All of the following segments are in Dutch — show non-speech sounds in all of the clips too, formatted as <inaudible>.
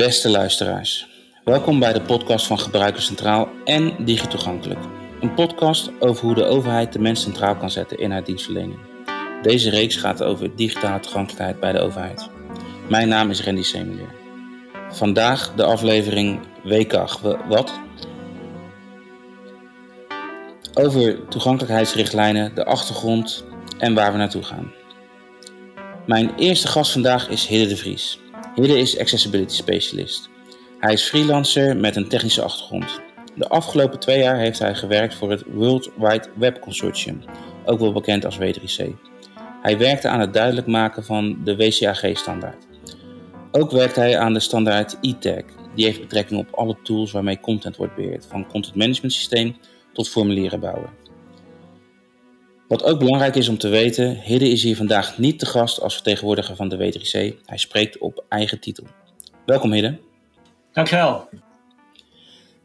Beste luisteraars, welkom bij de podcast van Gebruiker Centraal en Digitoegankelijk. Een podcast over hoe de overheid de mens centraal kan zetten in haar dienstverlening. Deze reeks gaat over digitale toegankelijkheid bij de overheid. Mijn naam is Randy Semelier. Vandaag de aflevering WKAG. Wat? Over toegankelijkheidsrichtlijnen, de achtergrond en waar we naartoe gaan. Mijn eerste gast vandaag is Hidde de Vries. Hidde is Accessibility Specialist. Hij is freelancer met een technische achtergrond. De afgelopen twee jaar heeft hij gewerkt voor het World Wide Web Consortium, ook wel bekend als W3C. Hij werkte aan het duidelijk maken van de WCAG-standaard. Ook werkt hij aan de standaard e-tag. Die heeft betrekking op alle tools waarmee content wordt beheerd, van content management systeem tot formulieren bouwen. Wat ook belangrijk is om te weten, Hidde is hier vandaag niet te gast als vertegenwoordiger van de W3C. Hij spreekt op eigen titel. Welkom Hidde. Dankjewel.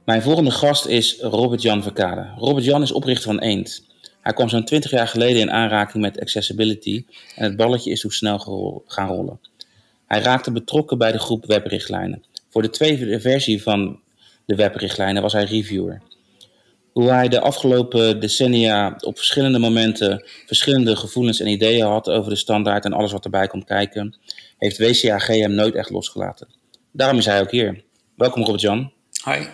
Mijn volgende gast is Robert-Jan Verkade. Robert-Jan is oprichter van Eend. Hij kwam zo'n 20 jaar geleden in aanraking met accessibility en het balletje is hoe snel gaan rollen. Hij raakte betrokken bij de groep webrichtlijnen. Voor de tweede versie van de webrichtlijnen was hij reviewer hoe hij de afgelopen decennia op verschillende momenten verschillende gevoelens en ideeën had over de standaard en alles wat erbij komt kijken, heeft WCAG hem nooit echt losgelaten. Daarom is hij ook hier. Welkom Robert-Jan. Hi.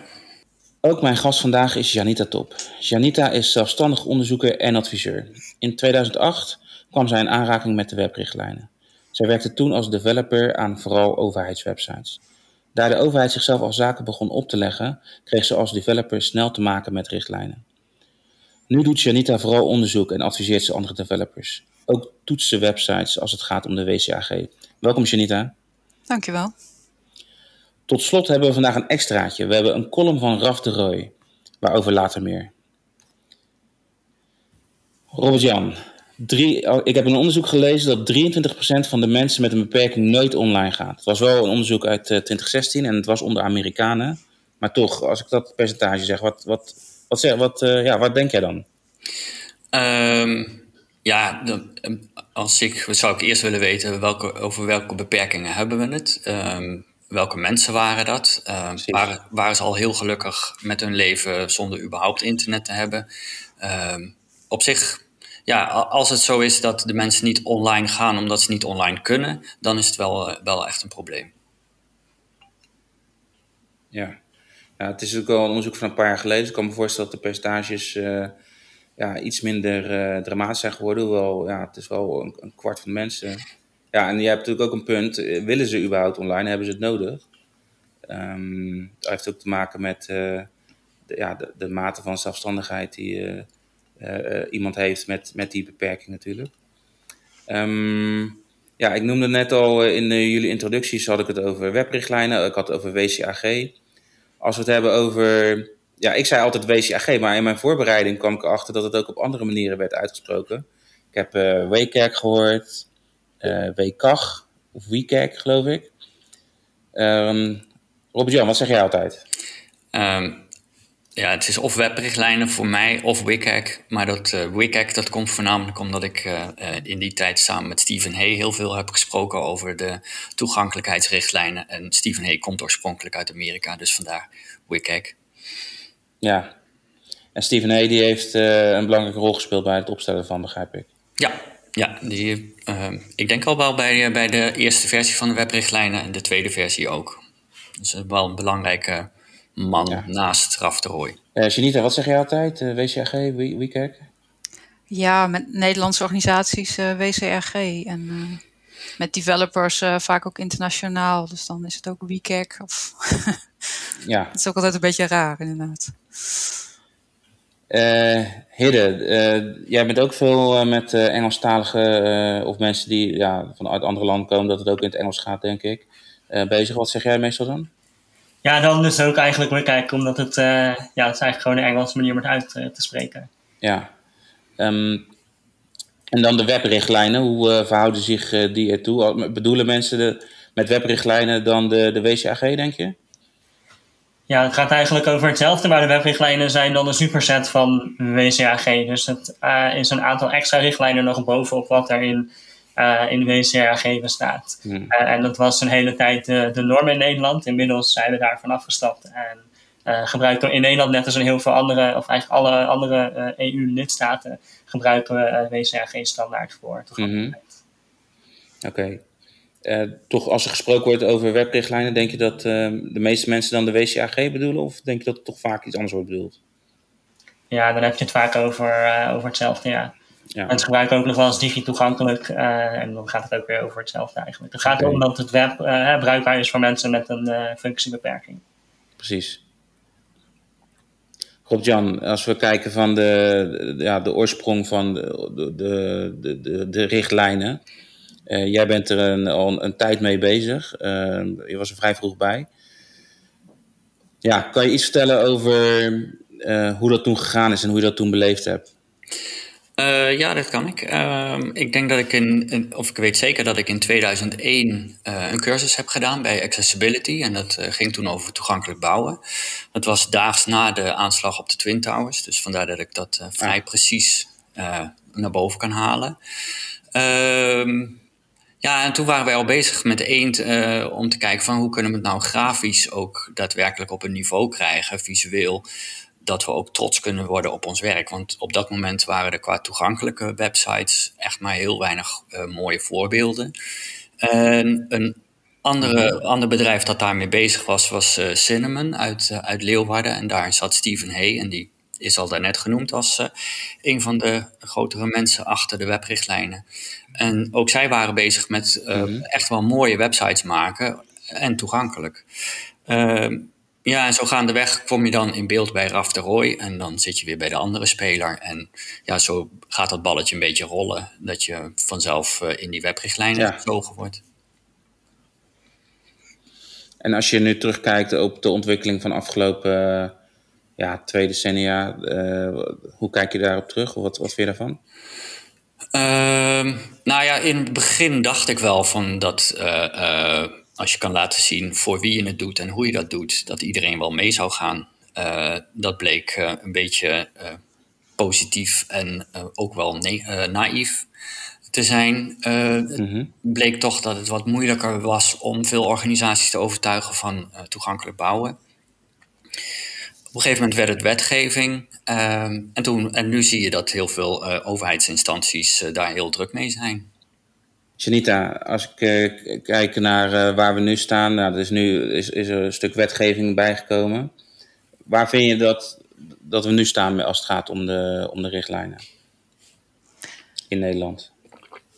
Ook mijn gast vandaag is Janita Top. Janita is zelfstandig onderzoeker en adviseur. In 2008 kwam zij in aanraking met de webrichtlijnen. Zij werkte toen als developer aan vooral overheidswebsites. Daar de overheid zichzelf al zaken begon op te leggen, kreeg ze als developer snel te maken met richtlijnen. Nu doet Janita vooral onderzoek en adviseert ze andere developers. Ook toetst ze websites als het gaat om de WCAG. Welkom Janita. Dankjewel. Tot slot hebben we vandaag een extraatje. We hebben een column van Raf de Rooij, waarover later meer. Robert-Jan, Drie, oh, ik heb een onderzoek gelezen dat 23% van de mensen met een beperking nooit online gaat. Het was wel een onderzoek uit 2016 eh, en het was onder Amerikanen. Maar toch, als ik dat percentage zeg, wat, wat, wat, zeg, wat, uh, ja, wat denk jij dan? Um, ja, ehm, als ik, zou ik eerst willen weten welke, over welke beperkingen hebben we het. Um, welke mensen waren dat? Waren, waren ze al heel gelukkig met hun leven zonder überhaupt internet te hebben? op zich ja, als het zo is dat de mensen niet online gaan omdat ze niet online kunnen, dan is het wel, eh, wel echt een probleem. Ja. ja, het is ook wel een onderzoek van een paar jaar geleden. Dus ik kan me voorstellen dat de percentages uh, ja, iets minder uh, dramatisch zijn geworden. Hoewel, ja, het is wel een, een, kwart van de mensen. Ja, en je hebt natuurlijk ook een punt. Willen ze überhaupt online? Hebben ze het nodig? Um, dat heeft ook te maken met de, ja, de, de mate van zelfstandigheid die eh, eh, iemand heeft met, met die beperking natuurlijk. Um, ja, ik noemde net al eh, in jullie introducties had ik het over webrichtlijnen, ik had het over WCAG. Als we het hebben over, ja, ik zei altijd WCAG, maar in mijn voorbereiding kwam ik erachter dat het ook op andere manieren werd uitgesproken. Ik heb uh, WCAG gehoord, uh, WCAG of WCAG geloof ik. Um, Robert-Jan, wat zeg jij altijd? Um, ja, het is of webrichtlijnen voor mij of WCAG. Maar dat uh, WCAG dat komt voornamelijk omdat ik uh, in die tijd samen met Stephen Hay heel veel heb gesproken over de toegankelijkheidsrichtlijnen. En Stephen Hay komt oorspronkelijk uit Amerika, dus vandaar WCAG. Ja, en Stephen Hay die heeft uh, een belangrijke rol gespeeld bij het opstellen van, begrijp ik. Ja, ja die, ik denk al wel bij, bij de eerste versie van de webrichtlijnen en de tweede versie ook. Dus wel een belangrijke man naast Raf de Rooij. Uh, Janita, wat zeg jij altijd? Uh, WCRG, WCAG? Ja, met Nederlandse organisaties uh, eh, WCRG. En uh, met developers vaak ook internationaal. Dus dan is het ook WCAG. Of <laughs> ja. Het is ook altijd een beetje raar, inderdaad. Hidde, jij bent ook veel met Engelstalige of mensen die ja, vanuit andere landen komen, dat het ook in het Engels gaat, denk ik, bezig. Wat zeg jij meestal dan? Ja, dan dus ook eigenlijk weer kijken, omdat het, uh, ja, het is eigenlijk gewoon een Engelse manier om het uit uh, te spreken. Ja. Um, en dan de webrichtlijnen, hoe uh, verhouden zich die ertoe? Bedoelen mensen de, met webrichtlijnen dan de, de WCAG, denk je? Ja, het gaat eigenlijk over hetzelfde, maar de webrichtlijnen zijn dan een superset van WCAG. Dus het is een aantal extra richtlijnen nog bovenop wat er in in de WCAG bestaat. Hmm. en dat was een hele tijd de, de norm in Nederland. Inmiddels zijn we daarvan afgestapt en uh, gebruiken in Nederland, net als in heel veel andere, of eigenlijk alle andere EU-lidstaten, gebruiken we WCAG standaard voor. Mm Oké. Toch als er gesproken wordt over webrichtlijnen, denk je dat uh, de meeste mensen dan de WCAG bedoelen? Of denk je dat het toch vaak iets anders wordt bedoeld? Ja, dan heb je het vaak over, over hetzelfde, ja. Ja. Mensen gebruiken ook nog wel eens digi-toegankelijk en dan gaat het ook weer over hetzelfde eigenlijk. Het gaat okay. om dat het web bruikbaar is voor mensen met een functiebeperking. Precies. Rob-Jan, als we kijken van de, de, ja, de oorsprong van de, de, de, de, de richtlijnen... Uh, jij bent er een, al een, tijd mee bezig. Uh, je was er vrij vroeg bij. Ja, kan je iets vertellen over uh, hoe dat toen gegaan is en hoe je dat toen beleefd hebt? Ja, dat kan ik. Ehm, ik denk dat ik in, of ik weet zeker dat ik in 2001 een cursus heb gedaan bij Accessibility. En dat ging toen over toegankelijk bouwen. Dat was daags na de aanslag op de Twin Towers. Dus vandaar dat ik dat vrij precies naar boven kan halen. Ehm ja, en toen waren wij al bezig met Eend om te kijken van hoe kunnen we het nou grafisch ook daadwerkelijk op een niveau krijgen, visueel, dat we ook trots kunnen worden op ons werk. Want op dat moment waren er qua toegankelijke websites echt maar heel weinig uh, mooie voorbeelden. En een andere, ander bedrijf dat daarmee bezig was, was uh, Cinnamon uit, uit Leeuwarden. En daar zat Steven Hay en die is al daarnet genoemd als uh, een van de grotere mensen achter de webrichtlijnen. En ook zij waren bezig met uh, mm -hmm. echt wel mooie websites maken en toegankelijk. Uh, ja, en zo gaandeweg kom je dan in beeld bij Raf de Roy en dan zit je weer bij de andere speler. En ja, zo gaat dat balletje een beetje rollen, dat je vanzelf uh, in die webrichtlijnen ja. gevlogen wordt. En als je nu terugkijkt op de ontwikkeling van afgelopen ja, twee decennia. Uh, hoe kijk je daarop terug? Wat, wat vind je daarvan? Uh, nou ja, in het begin dacht ik wel van dat als je kan laten zien voor wie je het doet en hoe je dat doet, dat iedereen wel mee zou gaan. dat bleek een beetje positief en ook wel naïef te zijn. Mhm. bleek toch dat het wat moeilijker was om veel organisaties te overtuigen van toegankelijk bouwen. Op een gegeven moment werd het wetgeving. En, toen, en nu zie je dat heel veel overheidsinstanties daar heel druk mee zijn. Janita, als ik uh, kijk naar waar we nu staan, nou, is nu is, is er een stuk wetgeving bijgekomen. Waar vind je dat, dat we nu staan als het gaat om de, om de richtlijnen in Nederland?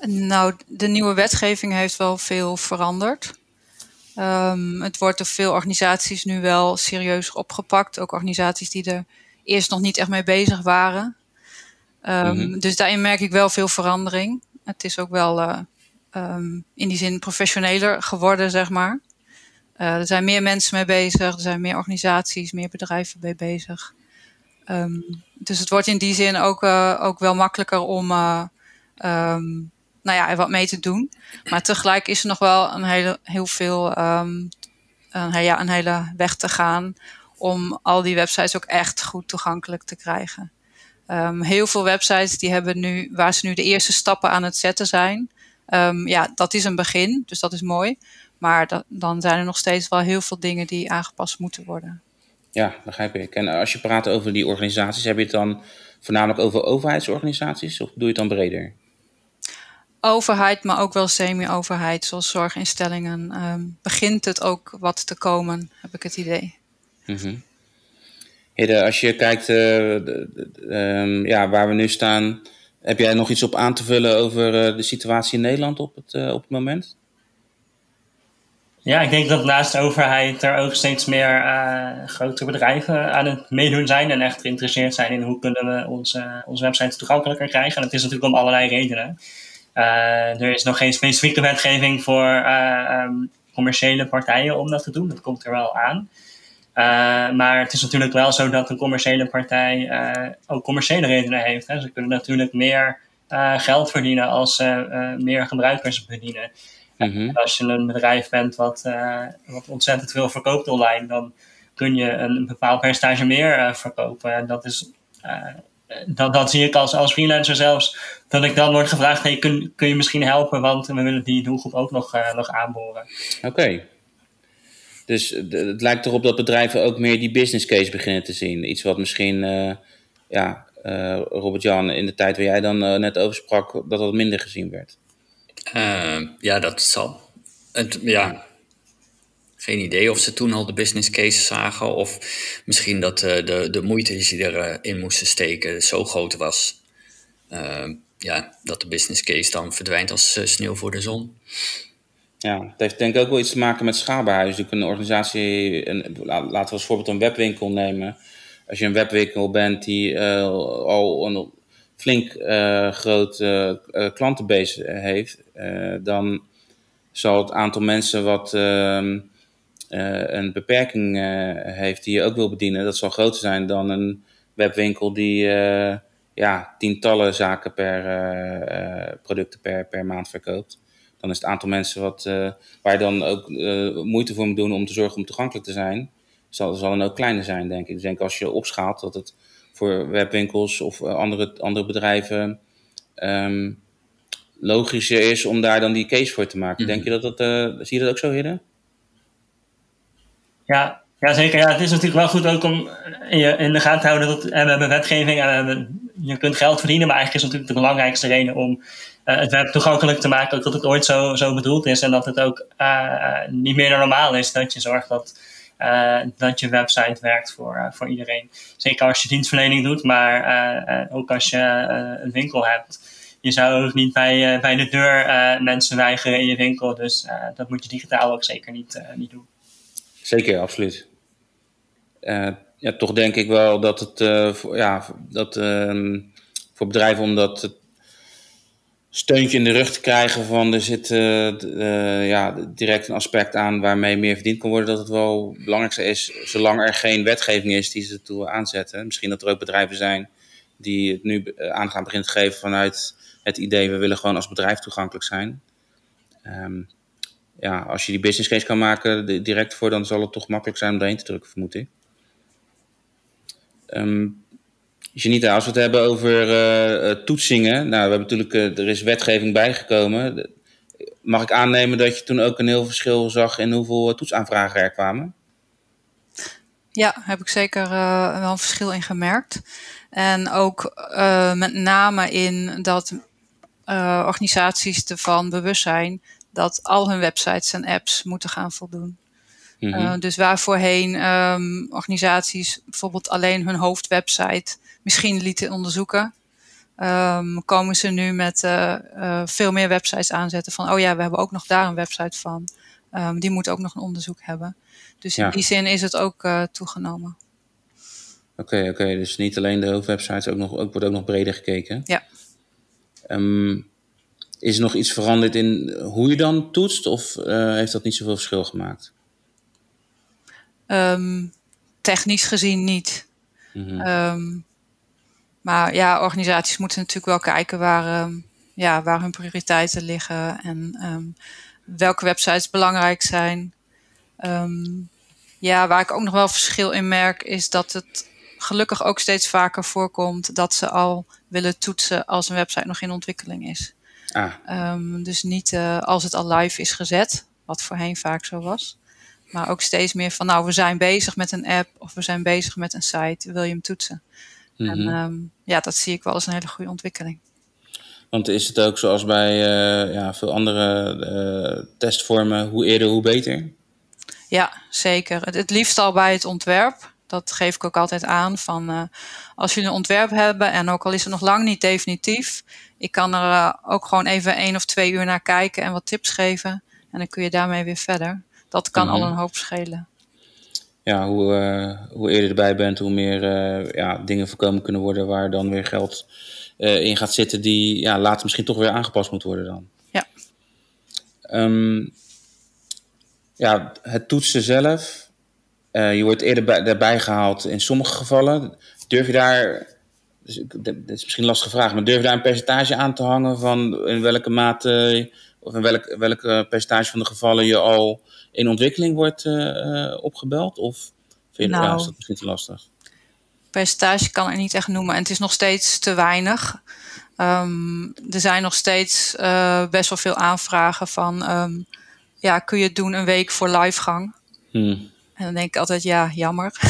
Nou, de nieuwe wetgeving heeft wel veel veranderd. Um, het wordt door veel organisaties nu wel serieus opgepakt. Ook organisaties die er eerst nog niet echt mee bezig waren. Um, mm-hmm. Dus daarin merk ik wel veel verandering. Het is ook wel uh, um, in die zin professioneler geworden, zeg maar. Uh, er zijn meer mensen mee bezig, er zijn meer organisaties, meer bedrijven mee bezig. dus het wordt in die zin ook, uh, ook wel makkelijker om nou ja, er wat mee te doen. Maar tegelijk is er nog wel een hele, heel veel, een, ja, een hele weg te gaan om al die websites ook echt goed toegankelijk te krijgen. Heel veel websites die hebben nu, waar ze nu de eerste stappen aan het zetten zijn. Um, ja, dat is een begin, dus dat is mooi. Maar dat, dan zijn er nog steeds wel heel veel dingen die aangepast moeten worden. Ja, begrijp ik. En als je praat over die organisaties, heb je het dan voornamelijk over overheidsorganisaties of doe je het dan breder? overheid, maar ook wel semi-overheid, zoals zorginstellingen, um, begint het ook wat te komen, heb ik het idee. Mm als je kijkt uh, ja, waar we nu staan, heb jij nog iets op aan te vullen over uh, de situatie in Nederland op het, uh, op het moment? Ja, ik denk dat naast de overheid er ook steeds meer grote bedrijven aan het meedoen zijn en echt geïnteresseerd zijn in hoe kunnen we onze, onze websites toegankelijker krijgen. En dat is natuurlijk om allerlei redenen. Uh, er is nog geen specifieke wetgeving voor uh, commerciële partijen om dat te doen. Dat komt er wel aan. Uh, maar het is natuurlijk wel zo dat een commerciële partij ook commerciële redenen heeft. Hè. Ze kunnen natuurlijk meer geld verdienen als ze meer gebruikers bedienen. Mm Als je een bedrijf bent wat, wat ontzettend veel verkoopt online, dan kun je een bepaald percentage meer verkopen. En dat is dat, dat zie ik als, als freelancer zelfs dat ik dan word gevraagd: hey, kun, kun je misschien helpen? Want we willen die doelgroep ook nog, nog aanboren. Oké. Dus het lijkt erop dat bedrijven ook meer die business case beginnen te zien. Iets wat misschien, uh, ja, Robert-Jan, in de tijd waar jij dan net over sprak, dat dat minder gezien werd. ja, dat zal. Ja, geen idee of ze toen al de business cases zagen. Of misschien dat de, de moeite die ze erin moesten steken zo groot was. Uh, ja, dat de business case dan verdwijnt als sneeuw voor de zon. Ja, het heeft denk ik ook wel iets te maken met schaalbaarheid. Dus een organisatie, een, laten we als voorbeeld een webwinkel nemen. Als je een webwinkel bent die al een flink groot klantenbase heeft, dan zal het aantal mensen wat ehm, uh, een beperking uh, heeft die je ook wil bedienen, dat zal groter zijn dan een webwinkel die uh, ja, tientallen zaken per producten per, per maand verkoopt. Dan is het aantal mensen wat, waar je dan ook moeite voor moet doen om te zorgen om toegankelijk te zijn, zal, zal dan ook kleiner zijn, denk ik. Dus ik denk als je opschaalt dat het voor webwinkels of andere, andere bedrijven um, logischer is om daar dan die case voor te maken. Mhm. Denk je dat dat, zie je dat ook zo, Hidden? Ja, ja, zeker. Ja, het is natuurlijk wel goed ook om in, je, in de gaten te houden dat we hebben wetgeving en we hebben, je kunt geld verdienen, maar eigenlijk is het natuurlijk de belangrijkste reden om uh, het web toegankelijk te maken, ook dat het ooit zo, zo bedoeld is en dat het ook uh, niet meer normaal is dat je zorgt dat, dat je website werkt voor, voor iedereen. Zeker als je dienstverlening doet, maar ook als je een winkel hebt. Je zou ook niet bij, bij de deur mensen weigeren in je winkel, dus dat moet je digitaal ook zeker niet, niet doen. Zeker, absoluut. Ja, toch denk ik wel dat het uh, voor, ja, dat, uh, voor bedrijven om dat steuntje in de rug te krijgen van er zit uh, ja, direct een aspect aan waarmee meer verdiend kan worden, dat het wel het belangrijkste is, zolang er geen wetgeving is die ze toe aanzetten. Misschien dat er ook bedrijven zijn die het nu aan gaan beginnen te geven vanuit het idee, we willen gewoon als bedrijf toegankelijk zijn. Um, ja, als je die business case kan maken direct voor, dan zal het toch makkelijk zijn om erheen te drukken, vermoed ik. Um, Janita, als we het hebben over uh, toetsingen. Nou, we hebben natuurlijk, uh, er is wetgeving bijgekomen. Mag ik aannemen dat je toen ook een heel verschil zag in hoeveel toetsaanvragen er kwamen? Ja, heb ik zeker wel een verschil in gemerkt. En ook met name in dat organisaties ervan bewust zijn dat al hun websites en apps moeten gaan voldoen. Mm dus waar voorheen um, organisaties bijvoorbeeld alleen hun hoofdwebsite misschien lieten onderzoeken, um, komen ze nu met uh, uh, veel meer websites aanzetten van, oh ja, we hebben ook nog daar een website van. Um, die moet ook nog een onderzoek hebben. Dus in die zin is het ook toegenomen. Oké, okay, oké. Okay. Dus niet alleen de hoofdwebsites, ook nog, ook, wordt ook nog breder gekeken. Ja. Um, is er nog iets veranderd in hoe je dan toetst of uh, heeft dat niet zoveel verschil gemaakt? Um, technisch gezien niet. Mm -hmm. um, maar ja, organisaties moeten natuurlijk wel kijken waar, um, ja, waar hun prioriteiten liggen en welke websites belangrijk zijn. ja, waar ik ook nog wel verschil in merk is dat het gelukkig ook steeds vaker voorkomt dat ze al willen toetsen als een website nog in ontwikkeling is. Ah. Um, dus niet uh, als het al live is gezet, wat voorheen vaak zo was. Maar ook steeds meer van, nou, we zijn bezig met een app of we zijn bezig met een site, wil je hem toetsen? Mm -hmm. En um, ja, dat zie ik wel als een hele goede ontwikkeling. Want is het ook zoals bij uh, ja, veel andere uh, testvormen, hoe eerder, hoe beter? Ja, zeker. Het, het liefst al bij het ontwerp. Dat geef ik ook altijd aan. Van, uh, als jullie een ontwerp hebben en ook al is het nog lang niet definitief, ik kan er ook gewoon even één of twee uur naar kijken en wat tips geven. En dan kun je daarmee weer verder. Dat kan mm -hmm. al een hoop schelen. Ja, hoe, uh, hoe eerder erbij bent, hoe meer ja, dingen voorkomen kunnen worden waar dan weer geld in gaat zitten die ja, later misschien toch weer aangepast moet worden dan. Ja. Um, ja, het toetsen zelf. Je wordt eerder bij, daarbij gehaald in sommige gevallen. Durf je daar dus dat is misschien een lastige vraag, maar durf je daar een percentage aan te hangen van in welke mate of in welk, welke percentage van de gevallen je al in ontwikkeling wordt uh, opgebeld? Of vind je nou, ja, is dat misschien te lastig? Percentage kan ik niet echt noemen en het is nog steeds te weinig. Ehm, er zijn nog steeds best wel veel aanvragen van, ehm, ja, kun je het doen een week voor livegang? Hmm. En dan denk ik altijd, ja, jammer. <laughs>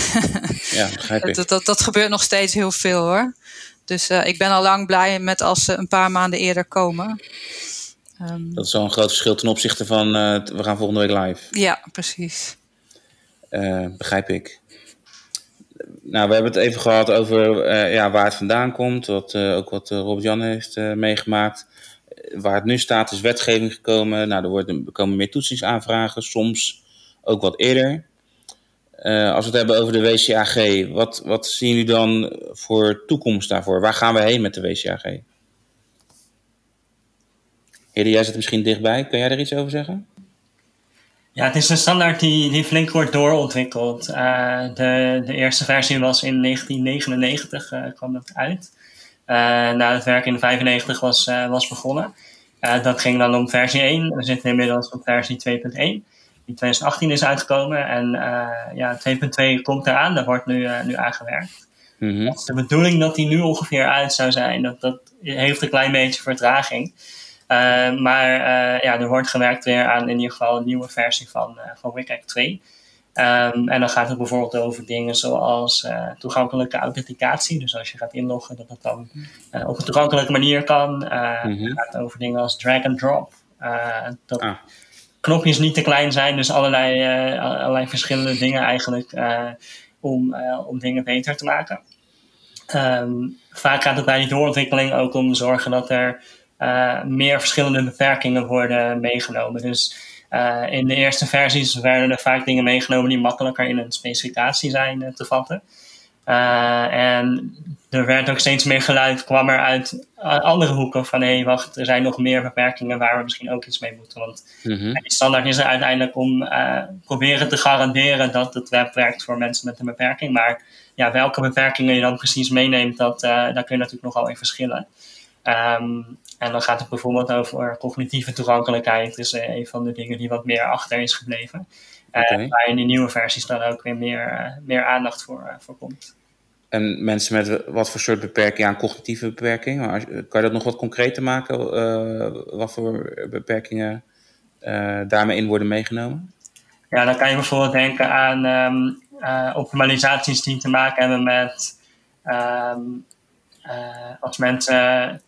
Ja, begrijp <laughs> ik. dat, dat, dat, gebeurt nog steeds heel veel hoor. Dus ik ben al lang blij met als ze een paar maanden eerder komen. Um, dat is een groot verschil ten opzichte van we gaan volgende week live. Ja, precies. begrijp ik nou, we hebben het even gehad over eh, ja, waar het vandaan komt. Wat, ook wat uh, Robert-Jan heeft meegemaakt. waar het nu staat is wetgeving gekomen. Nou, er, worden, er komen meer toetsingsaanvragen. Soms ook wat eerder. als we het hebben over de WCAG. Wat, wat zien jullie dan voor toekomst daarvoor? Waar gaan we heen met de WCAG? Hede, jij zit misschien dichtbij. Kun jij er iets over zeggen? Ja, het is een standaard die, die flink wordt doorontwikkeld. Uh, de, de eerste versie was in 1999, uh, eh, kwam dat uit. Uh, nou, het werk in 1995 was, was begonnen. dat ging dan om versie 1. We zitten inmiddels op versie 2.1. Die 2018 is uitgekomen. En ja, 2.2 komt eraan. Daar wordt nu, nu aangewerkt. Mm -hmm. De bedoeling dat die nu ongeveer uit zou zijn. Dat, dat heeft een klein beetje vertraging. Uh, maar uh, ja, er wordt gewerkt weer aan in ieder geval een nieuwe versie van, uh, van WCAG 2. Um, ehm, en dan gaat het bijvoorbeeld over dingen zoals toegankelijke authenticatie. Dus als je gaat inloggen, dat dat dan op een toegankelijke manier kan. Het mm gaat over dingen als drag and drop. dat ah. knopjes niet te klein zijn, dus allerlei, allerlei verschillende dingen eigenlijk om, om dingen beter te maken. Um, vaak gaat het bij die doorontwikkeling ook om zorgen dat er meer verschillende beperkingen worden meegenomen. Dus uh, in de eerste versies werden er vaak dingen meegenomen die makkelijker in een specificatie zijn uh, te vatten. en er werd ook steeds meer geluid, kwam er uit andere hoeken van hé, hey, wacht, er zijn nog meer beperkingen waar we misschien ook iets mee moeten. Want mm -hmm. die standaard is er uiteindelijk om proberen te garanderen dat het web werkt voor mensen met een beperking. Maar ja, welke beperkingen je dan precies meeneemt, dat, daar kun je natuurlijk nogal in verschillen. Um, en dan gaat het bijvoorbeeld over cognitieve toegankelijkheid. Dat is eh, een van de dingen die wat meer achter is gebleven. Uh, Waar in die nieuwe versies dan ook weer meer, uh, meer aandacht voor, voor komt. En mensen met wat voor soort beperking, ja, cognitieve beperking, kan je dat nog wat concreter maken? wat voor beperkingen daarmee in worden meegenomen? Ja, dan kan je bijvoorbeeld denken aan um, optimalisaties die te maken hebben met um, als mensen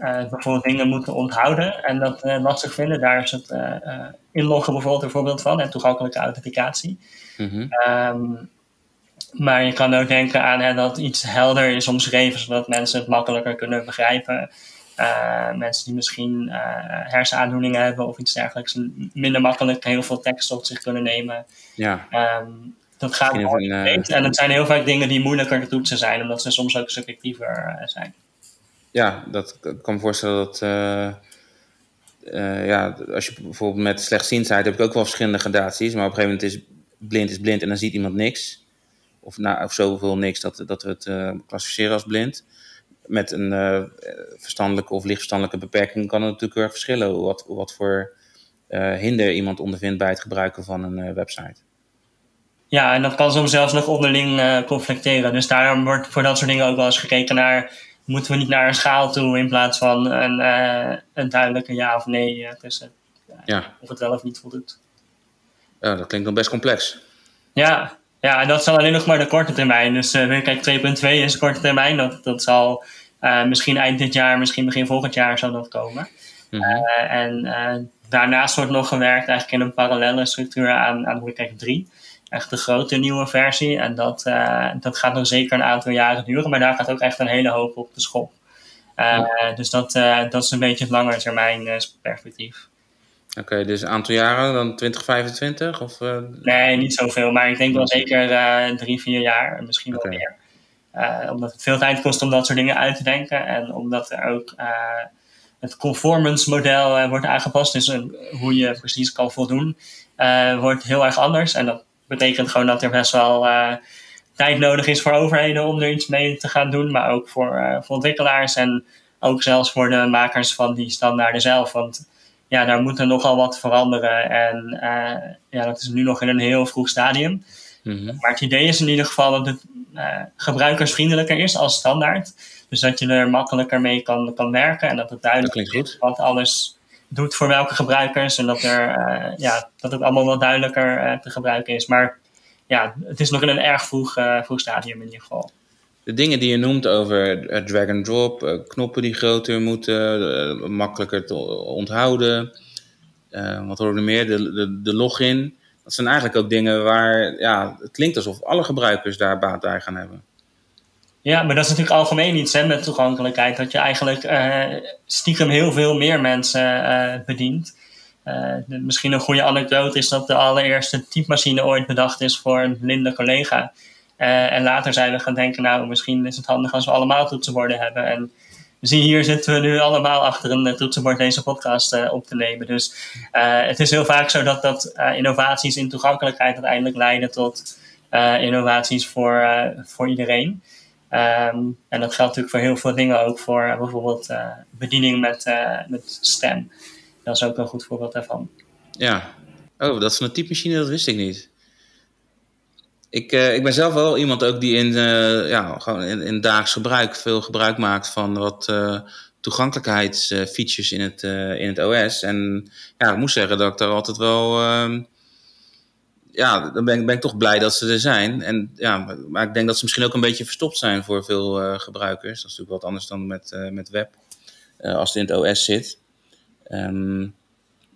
uh, bijvoorbeeld dingen moeten onthouden en dat uh, lastig vinden. Daar is het uh, inloggen bijvoorbeeld een voorbeeld van en toegankelijke authenticatie. Mm um, maar je kan ook denken aan hè, dat iets helder is omschreven, zodat mensen het makkelijker kunnen begrijpen. mensen die misschien hersenaandoeningen hebben of iets dergelijks, minder makkelijk heel veel tekst tot zich kunnen nemen. Ja. Um, dat gaat mooi. En het zijn heel vaak dingen die moeilijker te toetsen zijn, omdat ze soms ook subjectiever zijn ja, dat ik kan me voorstellen dat. Uh, uh, ja, als je bijvoorbeeld met slechtziendheid heb ik ook wel verschillende gradaties. Maar op een gegeven moment is blind is blind en dan ziet iemand niks. Of, nou, of zoveel niks dat, dat we het uh, klassificeren als blind. Met een verstandelijke of lichtverstandelijke beperking kan het natuurlijk erg verschillen. Wat, wat voor hinder iemand ondervindt bij het gebruiken van een website. Ja, en dat kan soms zelfs nog onderling conflicteren. Dus daarom wordt voor dat soort dingen ook wel eens gekeken naar moeten we niet naar een schaal toe in plaats van een, uh, een duidelijke ja of nee tussen. Ja. Of het wel of niet voldoet. Ja, dat klinkt dan best complex. Ja, ja en dat zal alleen nog maar de korte termijn. Dus uh, kijk, 2.2 is korte termijn. Dat, dat zal misschien eind dit jaar, misschien begin volgend jaar zal dat komen. Mm -hmm. en daarnaast wordt nog gewerkt eigenlijk in een parallele structuur aan, aan WCAG 3 echt de grote nieuwe versie. En dat, uh, dat gaat nog zeker een aantal jaren duren, maar daar gaat ook echt een hele hoop op de schop. Uh, Dus dat, uh, dat is een beetje het lange termijn perspectief. Oké, okay, dus een aantal jaren, dan 2025? Of, Nee, niet zoveel, maar ik denk wel zeker drie, vier jaar, misschien wel meer. omdat het veel tijd kost om dat soort dingen uit te denken en omdat er ook het conformance model wordt aangepast, dus hoe je precies kan voldoen, wordt heel erg anders. En dat betekent gewoon dat er best wel uh, tijd nodig is voor overheden om er iets mee te gaan doen, maar ook voor, uh, voor ontwikkelaars en ook zelfs voor de makers van die standaarden zelf. Want ja, daar moet er nogal wat veranderen en uh, ja, dat is nu nog in een heel vroeg stadium. Mm -hmm. Maar het idee is in ieder geval dat het gebruikersvriendelijker is als standaard. Dus dat je er makkelijker mee kan, kan werken en dat het duidelijk is wat alles doet voor welke gebruikers. En dat, er, ja, dat het allemaal wat duidelijker te gebruiken is. Maar ja, het is nog in een erg vroeg, vroeg stadium in ieder geval de dingen die je noemt over drag and drop, knoppen die groter moeten, makkelijker te onthouden. wat horen we meer? De, de, de login. Dat zijn eigenlijk ook dingen waar ja, het klinkt alsof alle gebruikers daar baat bij gaan hebben. Ja, maar dat is natuurlijk algemeen iets hè, met toegankelijkheid. Dat je eigenlijk uh, stiekem heel veel meer mensen uh, bedient. Uh, misschien een goede anekdote is dat de allereerste typemachine ooit bedacht is voor een blinde collega. en later zijn we gaan denken, nou misschien is het handig als we allemaal toetsenborden hebben. En zie hier zitten we nu allemaal achter een toetsenbord deze podcast op te nemen. Dus het is heel vaak zo dat, dat innovaties in toegankelijkheid uiteindelijk leiden tot innovaties voor, voor iedereen. Um, en dat geldt natuurlijk voor heel veel dingen ook voor bijvoorbeeld bediening met, met stem. Dat is ook een goed voorbeeld daarvan. Ja, oh, dat is een typemachine, dat wist ik niet. Ik, ik ben zelf wel iemand ook die in, ja, gewoon in, in dagelijks gebruik veel gebruik maakt van wat toegankelijkheidsfeatures in, het, in het OS. En ja, ik moet zeggen dat ik daar altijd wel. Ehm, ja, dan ben ik, ben ik toch blij dat ze er zijn. En, ja, maar ik denk dat ze misschien ook een beetje verstopt zijn voor veel gebruikers. Dat is natuurlijk wat anders dan met, met web, als het in het OS zit. Um,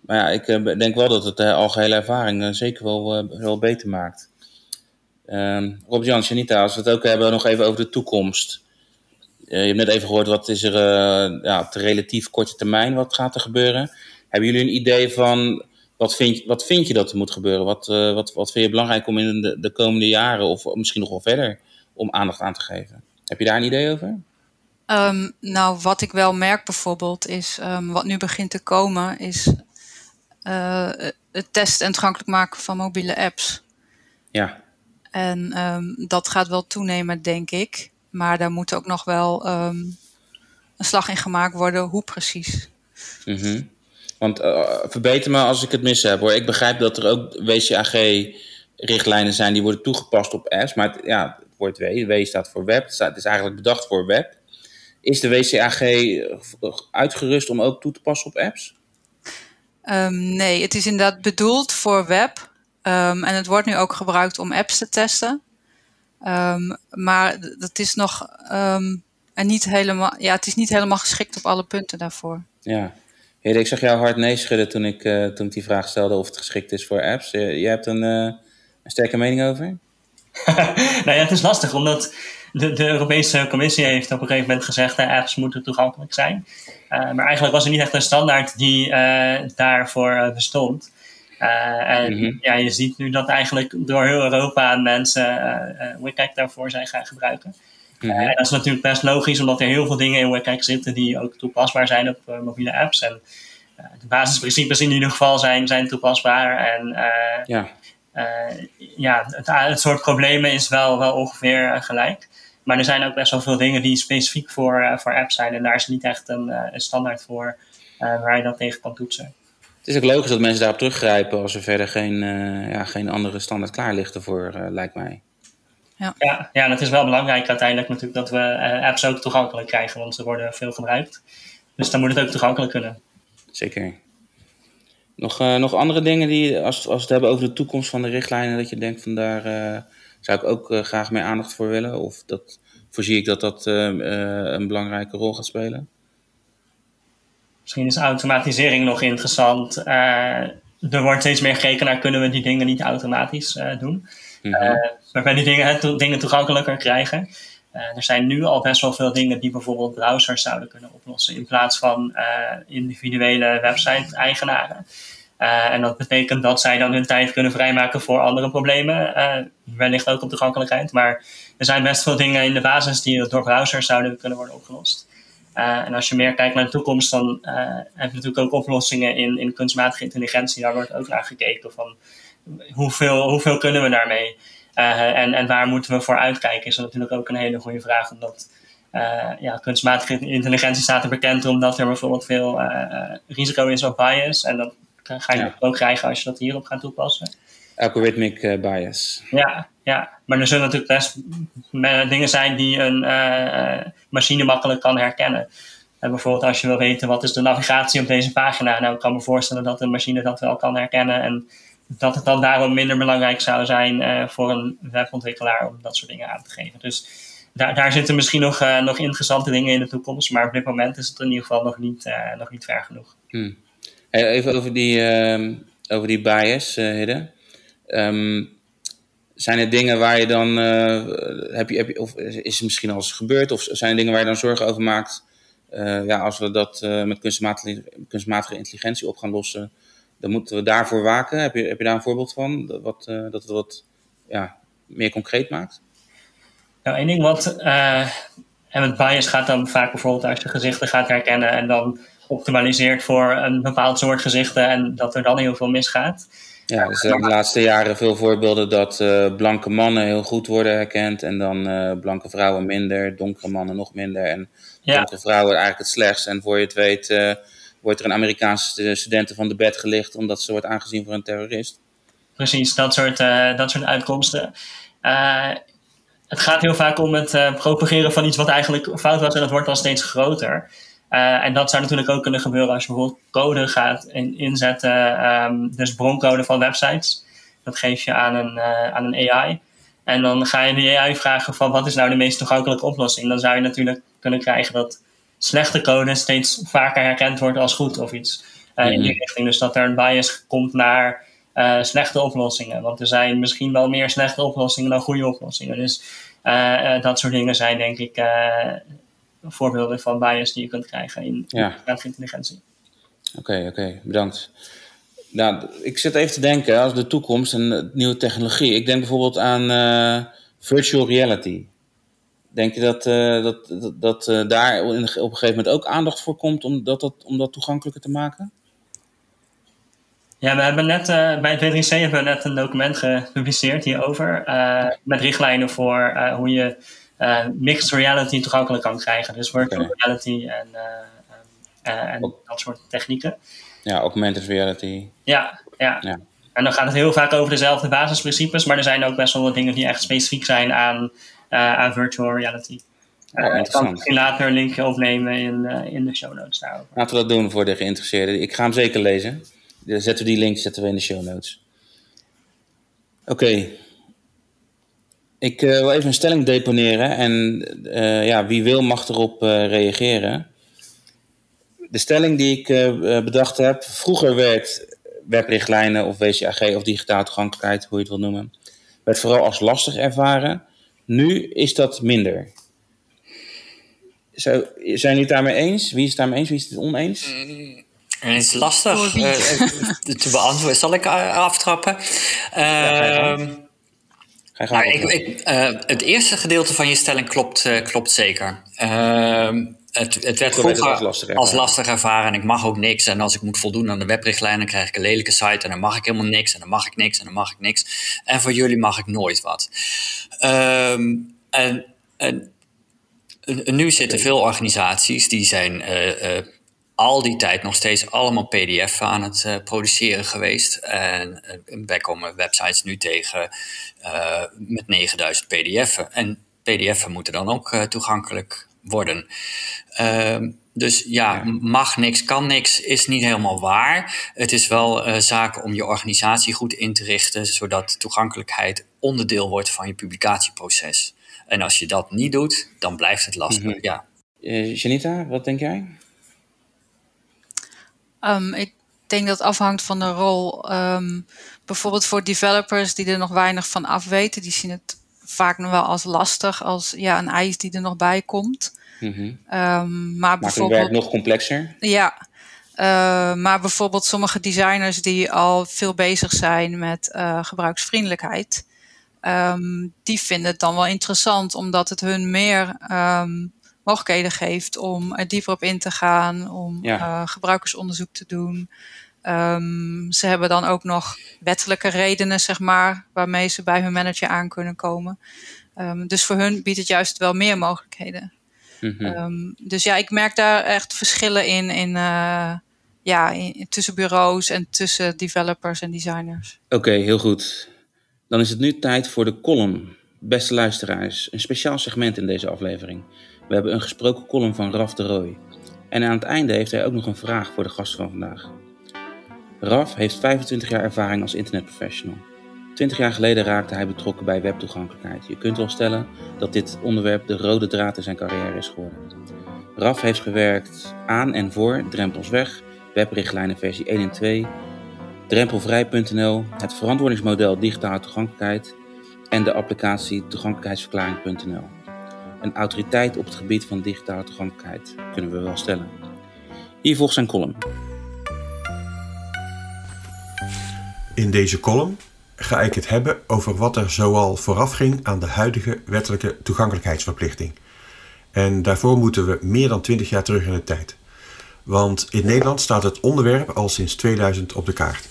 maar ja, ik denk wel dat het de algehele ervaring zeker wel, wel beter maakt. Um, Rob-Jan, Janita, als we het ook hebben nog even over de toekomst. Uh, je hebt net even gehoord wat is er uh, ja, op de relatief korte termijn, wat gaat er gebeuren. Hebben jullie een idee van wat vind, wat vind je dat er moet gebeuren? Wat, uh, wat, wat vind je belangrijk om in de, de, komende jaren of misschien nog wel verder om aandacht aan te geven? Heb je daar een idee over? Um, nou, wat ik wel merk bijvoorbeeld is, um, wat nu begint te komen, is het testen en toegankelijk maken van mobiele apps. Ja. En um, dat gaat wel toenemen, denk ik. Maar daar moet ook nog wel een slag in gemaakt worden, hoe precies. Mm -hmm. Want uh, verbeter me als ik het mis heb hoor. Ik begrijp dat er ook WCAG-richtlijnen zijn die worden toegepast op apps. Maar het, ja, het woord W, W staat voor web. Het is eigenlijk bedacht voor web. Is de WCAG uitgerust om ook toe te passen op apps? Um, nee, het is inderdaad bedoeld voor web. Um, en het wordt nu ook gebruikt om apps te testen. Um, maar dat is nog en niet helemaal, ja, het is niet helemaal geschikt op alle punten daarvoor. Ja. Ik zag jou hard nee schudden toen ik, uh, toen ik die vraag stelde of het geschikt is voor apps. Uh, jij hebt een, uh, een sterke mening over? <laughs> nou ja, het is lastig, omdat de, de, Europese Commissie heeft op een gegeven moment gezegd dat apps moeten toegankelijk zijn. maar eigenlijk was er niet echt een standaard die daarvoor bestond. En mhm. ja, je ziet nu dat eigenlijk door heel Europa mensen WCAG daarvoor zijn gaan gebruiken. Mm -hmm. en dat is natuurlijk best logisch, omdat er heel veel dingen in WCAG zitten die ook toepasbaar zijn op mobiele apps. En de basisprincipes in ieder geval zijn, zijn toepasbaar. En ja, ja het, het, soort problemen is wel, wel ongeveer gelijk. Maar er zijn ook best wel veel dingen die specifiek voor, voor apps zijn. En daar is niet echt een, een standaard voor waar je dat tegen kan toetsen. Het is ook logisch dat mensen daarop teruggrijpen als er verder geen, uh, ja, geen andere standaard klaar ligt ervoor, uh, lijkt mij. Ja. Ja, ja, en het is wel belangrijk uiteindelijk natuurlijk dat we uh, apps ook toegankelijk krijgen, want ze worden veel gebruikt. Dus dan moet het ook toegankelijk kunnen. Zeker. Nog, nog andere dingen die, als, als we het hebben over de toekomst van de richtlijnen, dat je denkt van daar zou ik ook graag meer aandacht voor willen? Of dat, voorzie ik dat dat een belangrijke rol gaat spelen? Misschien is automatisering nog interessant. Uh, er wordt steeds meer gekeken naar kunnen we die dingen niet automatisch uh, doen. Mm uh, waarbij die dingen, to dingen toegankelijker krijgen. er zijn nu al best wel veel dingen die bijvoorbeeld browsers zouden kunnen oplossen in plaats van individuele website-eigenaren. en dat betekent dat zij dan hun tijd kunnen vrijmaken voor andere problemen. wellicht ook op toegankelijkheid. Maar er zijn best veel dingen in de basis die door browsers zouden kunnen worden opgelost. En als je meer kijkt naar de toekomst, dan heb je natuurlijk ook oplossingen in, in kunstmatige intelligentie. Daar wordt ook naar gekeken van hoeveel, hoeveel kunnen we daarmee? Uh, en, en waar moeten we voor uitkijken? Is natuurlijk ook een hele goede vraag. Omdat ja, kunstmatige intelligentie staat er bekend omdat er bijvoorbeeld veel risico is op bias. En dat ga je ja. ook krijgen als je dat hierop gaat toepassen. Algorithmic bias. Ja, ja, maar er zullen natuurlijk best dingen zijn die een machine makkelijk kan herkennen. En bijvoorbeeld als je wil weten wat is de navigatie op deze pagina, nou ik kan me voorstellen dat een machine dat wel kan herkennen en dat het dan daarom minder belangrijk zou zijn uh, voor een webontwikkelaar om dat soort dingen aan te geven. Dus daar, daar zitten misschien nog, uh, nog interessante dingen in de toekomst, maar op dit moment is het in ieder geval nog niet, uh, nog niet ver genoeg. Hmm. Even over die, ehm, over die bias, Hidde. Um, zijn er dingen waar je dan, heb je, heb je, of is het misschien al eens gebeurd, of zijn er dingen waar je dan zorgen over maakt? ja, als we dat met kunstmatige, kunstmatige intelligentie op gaan lossen, dan moeten we daarvoor waken. Heb je, heb je daar een voorbeeld van? Dat, wat, uh, dat het wat ja, meer concreet maakt? Nou, één ding wat. Uh, en met bias gaat dan vaak bijvoorbeeld als je gezichten gaat herkennen en dan optimaliseert voor een bepaald soort gezichten en dat er dan heel veel misgaat. Ja, dus de laatste jaren veel voorbeelden dat uh, blanke mannen heel goed worden herkend en dan uh, blanke vrouwen minder, donkere mannen nog minder en ja. donkere vrouwen eigenlijk het slechtst. En voor je het weet wordt er een Amerikaanse studenten van de bed gelicht omdat ze wordt aangezien voor een terrorist. Precies, dat soort, uh, dat soort uitkomsten. Uh, het gaat heel vaak om het uh, propageren van iets wat eigenlijk fout was en dat wordt dan steeds groter. en dat zou natuurlijk ook kunnen gebeuren als je bijvoorbeeld code gaat in, inzetten, um, dus broncode van websites. Dat geef je aan een, aan een AI. En dan ga je de AI vragen van wat is nou de meest toegankelijke oplossing. Dan zou je natuurlijk kunnen krijgen dat slechte code steeds vaker herkend wordt als goed of iets. Uh, In die mhm. richting. Dus dat er een bias komt naar uh, slechte oplossingen. Want er zijn misschien wel meer slechte oplossingen dan goede oplossingen. Dus uh, dat soort dingen zijn denk ik voorbeelden van bias die je kunt krijgen in ja. intelligentie. Oké, okay, oké, okay, bedankt. Nou, ik zit even te denken als de toekomst en nieuwe technologie. Ik denk bijvoorbeeld aan virtual reality. Denk je dat, uh, dat, dat, dat uh, daar op een gegeven moment ook aandacht voor komt om dat, dat, om dat toegankelijker te maken? Ja, we hebben net uh, bij het W3C hebben we net een document gepubliceerd hierover. met richtlijnen voor hoe je mixed reality toegankelijk kan krijgen. Dus virtual okay. reality en, en dat soort technieken. Ja, augmented reality. Ja, ja, ja. En dan gaat het heel vaak over dezelfde basisprincipes, maar er zijn ook best wel wat dingen die echt specifiek zijn aan aan virtual reality. Ik kan misschien later een linkje opnemen in, uh, in de show notes daarover. Laten we dat doen voor de geïnteresseerden. Ik ga hem zeker lezen. Dan zetten we die link zetten we in de show notes. Oké. Okay. Ik wil even een stelling deponeren en ja, wie wil mag erop reageren. De stelling die ik bedacht heb, vroeger werd webrichtlijnen of WCAG of digitale toegankelijkheid, hoe je het wil noemen, werd vooral als lastig ervaren. Nu is dat minder. Zo, zijn jullie het daarmee eens? Wie is het daarmee eens? Wie is het oneens? Mm, het is lastig uh, te beantwoorden. Zal ik aftrappen? Ja, uh, nou, ik, ik, uh, het eerste gedeelte van je stelling klopt, uh, klopt zeker. Het, het werd vroeger als lastig, als lastig, ervaren en ik mag ook niks. En als ik moet voldoen aan de webrichtlijnen, dan krijg ik een lelijke site en dan mag ik helemaal niks en dan mag ik niks en dan mag ik niks. En voor jullie mag ik nooit wat. Um, en, en, en, nu zitten veel organisaties die zijn uh, uh, al die tijd nog steeds allemaal PDF aan het uh, produceren geweest. En wij komen websites nu tegen met 9000 PDF'en. En PDF'en moeten dan ook toegankelijk worden. Uh, dus ja, mag niks, kan niks is niet helemaal waar. Het is wel uh, zaak om je organisatie goed in te richten, zodat toegankelijkheid onderdeel wordt van je publicatieproces. En als je dat niet doet, dan blijft het lastig. Mm -hmm. ja. Uh, Janita, wat denk jij? Um, ik denk dat het afhangt van de rol. Um, bijvoorbeeld voor developers die er nog weinig van af weten, die zien het vaak nog wel als lastig, als ja, een eis die er nog bij komt. Mm-hmm. Um, maar bijvoorbeeld, het werk nog complexer? Ja, uh, maar bijvoorbeeld sommige designers die al veel bezig zijn met uh, gebruiksvriendelijkheid, um, die vinden het dan wel interessant, omdat het hun meer um, mogelijkheden geeft om er dieper op in te gaan, om ja. uh, gebruikersonderzoek te doen. Um, ze hebben dan ook nog wettelijke redenen, zeg maar, waarmee ze bij hun manager aan kunnen komen. Um, dus voor hun biedt het juist wel meer mogelijkheden. Mm -hmm. um, dus ja, ik merk daar echt verschillen in, in, uh, ja, tussen bureaus en tussen developers en designers. Oké, heel goed. Dan is het nu tijd voor de column. Beste luisteraars, een speciaal segment in deze aflevering. We hebben een gesproken column van Raf de Rooij. En aan het einde heeft hij ook nog een vraag voor de gast van vandaag. Raf heeft 25 jaar ervaring als internetprofessional. 20 jaar geleden raakte hij betrokken bij webtoegankelijkheid. Je kunt wel stellen dat dit onderwerp de rode draad in zijn carrière is geworden. Raf heeft gewerkt aan en voor Drempels Weg, webrichtlijnen versie 1 en 2, drempelvrij.nl, het verantwoordingsmodel digitale toegankelijkheid en de applicatie toegankelijkheidsverklaring.nl. Een autoriteit op het gebied van digitale toegankelijkheid, kunnen we wel stellen. Hier volgt zijn column. In deze column ga ik het hebben over wat er zoal vooraf ging aan de huidige wettelijke toegankelijkheidsverplichting. En daarvoor moeten we meer dan 20 jaar terug in de tijd. Want in Nederland staat het onderwerp al sinds 2000 op de kaart.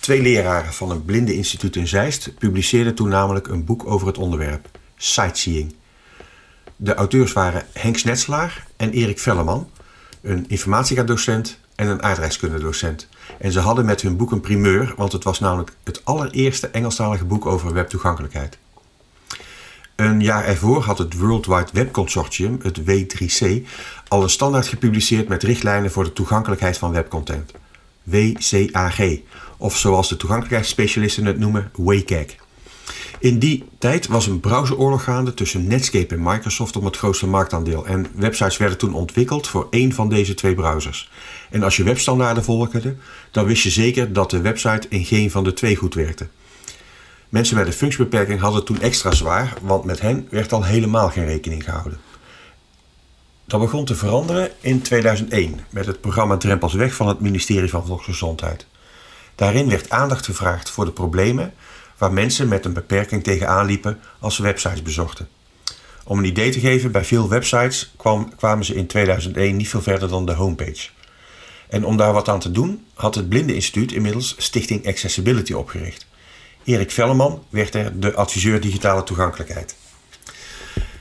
Twee leraren van een blindeninstituut in Zeist publiceerden toen namelijk een boek over het onderwerp, Sightseeing. De auteurs waren Henk Snetselaar en Erik Velleman, een informatica-docent en een aardrijkskundedocent. En ze hadden met hun boek een primeur, want het was namelijk het allereerste Engelstalige boek over webtoegankelijkheid. Een jaar ervoor had het World Wide Web Consortium, het W3C, al een standaard gepubliceerd met richtlijnen voor de toegankelijkheid van webcontent. WCAG, of zoals de toegankelijkheidsspecialisten het noemen, WCAG. In die tijd was een browseroorlog gaande tussen Netscape en Microsoft om het grootste marktaandeel. En websites werden toen ontwikkeld voor één van deze twee browsers. En als je webstandaarden volgde, dan wist je zeker dat de website in geen van de twee goed werkte. Mensen met een functiebeperking hadden het toen extra zwaar, want met hen werd al helemaal geen rekening gehouden. Dat begon te veranderen in 2001 met het programma Drempels Weg van het ministerie van Volksgezondheid. Daarin werd aandacht gevraagd voor de problemen waar mensen met een beperking tegenaan liepen als ze websites bezochten. Om een idee te geven, bij veel websites kwam, kwamen ze in 2001 niet veel verder dan de homepage. En om daar wat aan te doen, had het Blindeninstituut inmiddels Stichting Accessibility opgericht. Erik Velleman werd er de adviseur digitale toegankelijkheid.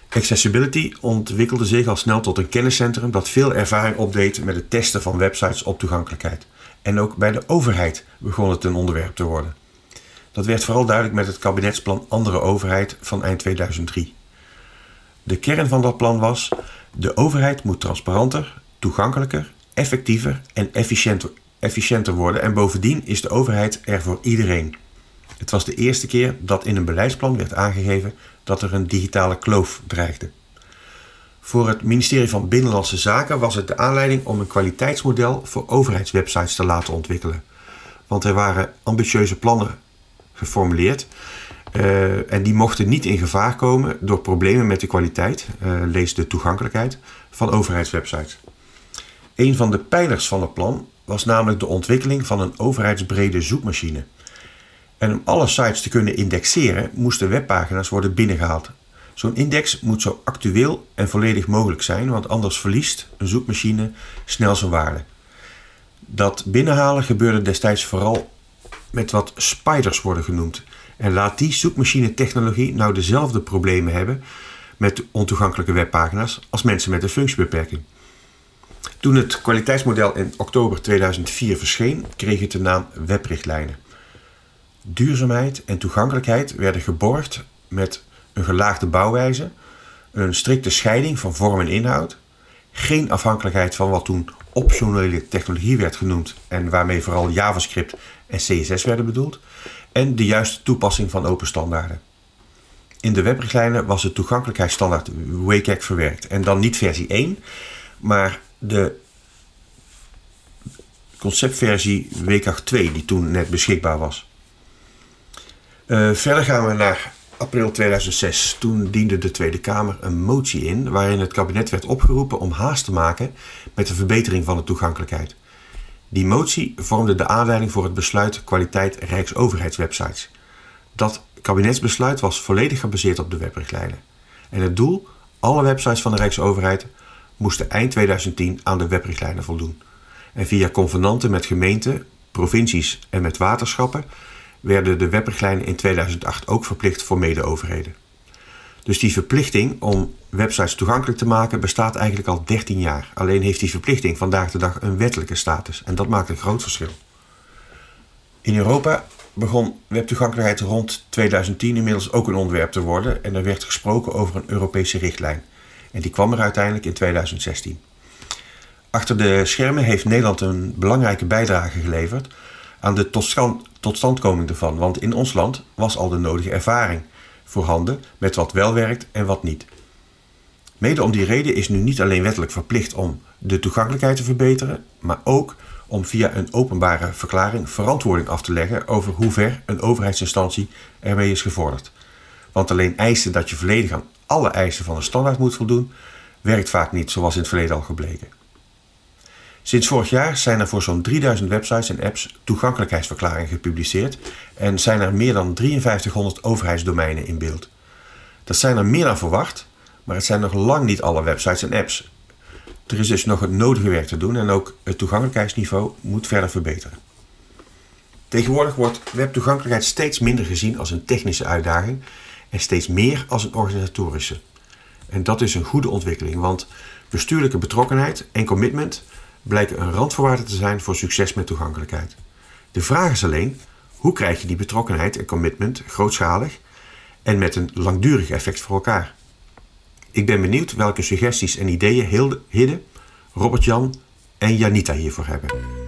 Accessibility ontwikkelde zich al snel tot een kenniscentrum dat veel ervaring opdeed met het testen van websites op toegankelijkheid. En ook bij de overheid begon het een onderwerp te worden. Dat werd vooral duidelijk met het kabinetsplan Andere Overheid van eind 2003. De kern van dat plan was: de overheid moet transparanter, toegankelijker, effectiever en efficiënter, efficiënter worden en bovendien is de overheid er voor iedereen. Het was de eerste keer dat in een beleidsplan werd aangegeven dat er een digitale kloof dreigde. Voor het ministerie van Binnenlandse Zaken was het de aanleiding om een kwaliteitsmodel voor overheidswebsites te laten ontwikkelen. Want er waren ambitieuze plannen geformuleerd. Uh, en die mochten niet in gevaar komen door problemen met de kwaliteit, uh, lees de toegankelijkheid, van overheidswebsites. Een van de pijlers van het plan was namelijk de ontwikkeling van een overheidsbrede zoekmachine. En om alle sites te kunnen indexeren, moesten webpagina's worden binnengehaald. Zo'n index moet zo actueel en volledig mogelijk zijn, want anders verliest een zoekmachine snel zijn waarde. Dat binnenhalen gebeurde destijds vooral met wat spiders worden genoemd. En laat die zoekmachine-technologie nou dezelfde problemen hebben met ontoegankelijke webpagina's als mensen met een functiebeperking. Toen het kwaliteitsmodel in oktober 2004 verscheen, kreeg het de naam webrichtlijnen. Duurzaamheid en toegankelijkheid werden geborgd met een gelaagde bouwwijze, een strikte scheiding van vorm en inhoud, geen afhankelijkheid van wat toen optionele technologie werd genoemd en waarmee vooral JavaScript en CSS werden bedoeld, en de juiste toepassing van open standaarden. In de webrichtlijnen was de toegankelijkheidsstandaard WCAG verwerkt en dan niet versie 1, maar de conceptversie WCAG 2 die toen net beschikbaar was. Uh, verder gaan we naar april 2006. Toen diende de Tweede Kamer een motie in waarin het kabinet werd opgeroepen om haast te maken met de verbetering van de toegankelijkheid. Die motie vormde de aanleiding voor het besluit kwaliteit Rijksoverheidswebsites. Dat kabinetsbesluit was volledig gebaseerd op de webrichtlijnen. En het doel, alle websites van de Rijksoverheid moesten eind 2010 aan de webrichtlijnen voldoen. En via convenanten met gemeenten, provincies en met waterschappen werden de webrichtlijnen in 2008 ook verplicht voor medeoverheden. Dus die verplichting om websites toegankelijk te maken bestaat eigenlijk al 13 jaar. Alleen heeft die verplichting vandaag de dag een wettelijke status en dat maakt een groot verschil. In Europa begon webtoegankelijkheid rond 2010 inmiddels ook een onderwerp te worden en er werd gesproken over een Europese richtlijn. En die kwam er uiteindelijk in 2016. Achter de schermen heeft Nederland een belangrijke bijdrage geleverd aan de totstandkoming ervan, want in ons land was al de nodige ervaring voorhanden met wat wel werkt en wat niet. Mede om die reden is nu niet alleen wettelijk verplicht om de toegankelijkheid te verbeteren, maar ook om via een openbare verklaring verantwoording af te leggen over hoe ver een overheidsinstantie ermee is gevorderd. Want alleen eisen dat je volledig aan alle eisen van een standaard moet voldoen, werkt vaak niet zoals in het verleden al gebleken. Sinds vorig jaar zijn er voor zo'n 3000 websites en apps toegankelijkheidsverklaringen gepubliceerd en zijn er meer dan 5300 overheidsdomeinen in beeld. Dat zijn er meer dan verwacht, maar het zijn nog lang niet alle websites en apps. Er is dus nog het nodige werk te doen en ook het toegankelijkheidsniveau moet verder verbeteren. Tegenwoordig wordt webtoegankelijkheid steeds minder gezien als een technische uitdaging steeds meer als een organisatorische. En dat is een goede ontwikkeling, want bestuurlijke betrokkenheid en commitment blijken een randvoorwaarde te zijn voor succes met toegankelijkheid. De vraag is alleen, hoe krijg je die betrokkenheid en commitment grootschalig en met een langdurig effect voor elkaar? Ik ben benieuwd welke suggesties en ideeën Hidde, Robert-Jan en Janita hiervoor hebben.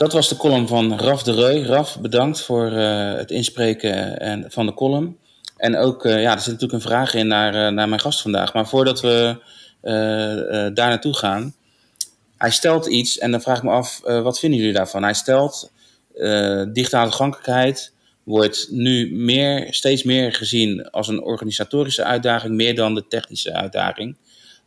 Dat was de column van Raf de Reu. Raf, bedankt voor uh, het inspreken en, van de column. En ook, uh, ja, er zit natuurlijk een vraag in naar, naar mijn gast vandaag. Maar voordat we daar naartoe gaan, hij stelt iets en dan vraag ik me af, wat vinden jullie daarvan? Hij stelt digitale toegankelijkheid wordt nu meer, steeds meer gezien als een organisatorische uitdaging, meer dan de technische uitdaging.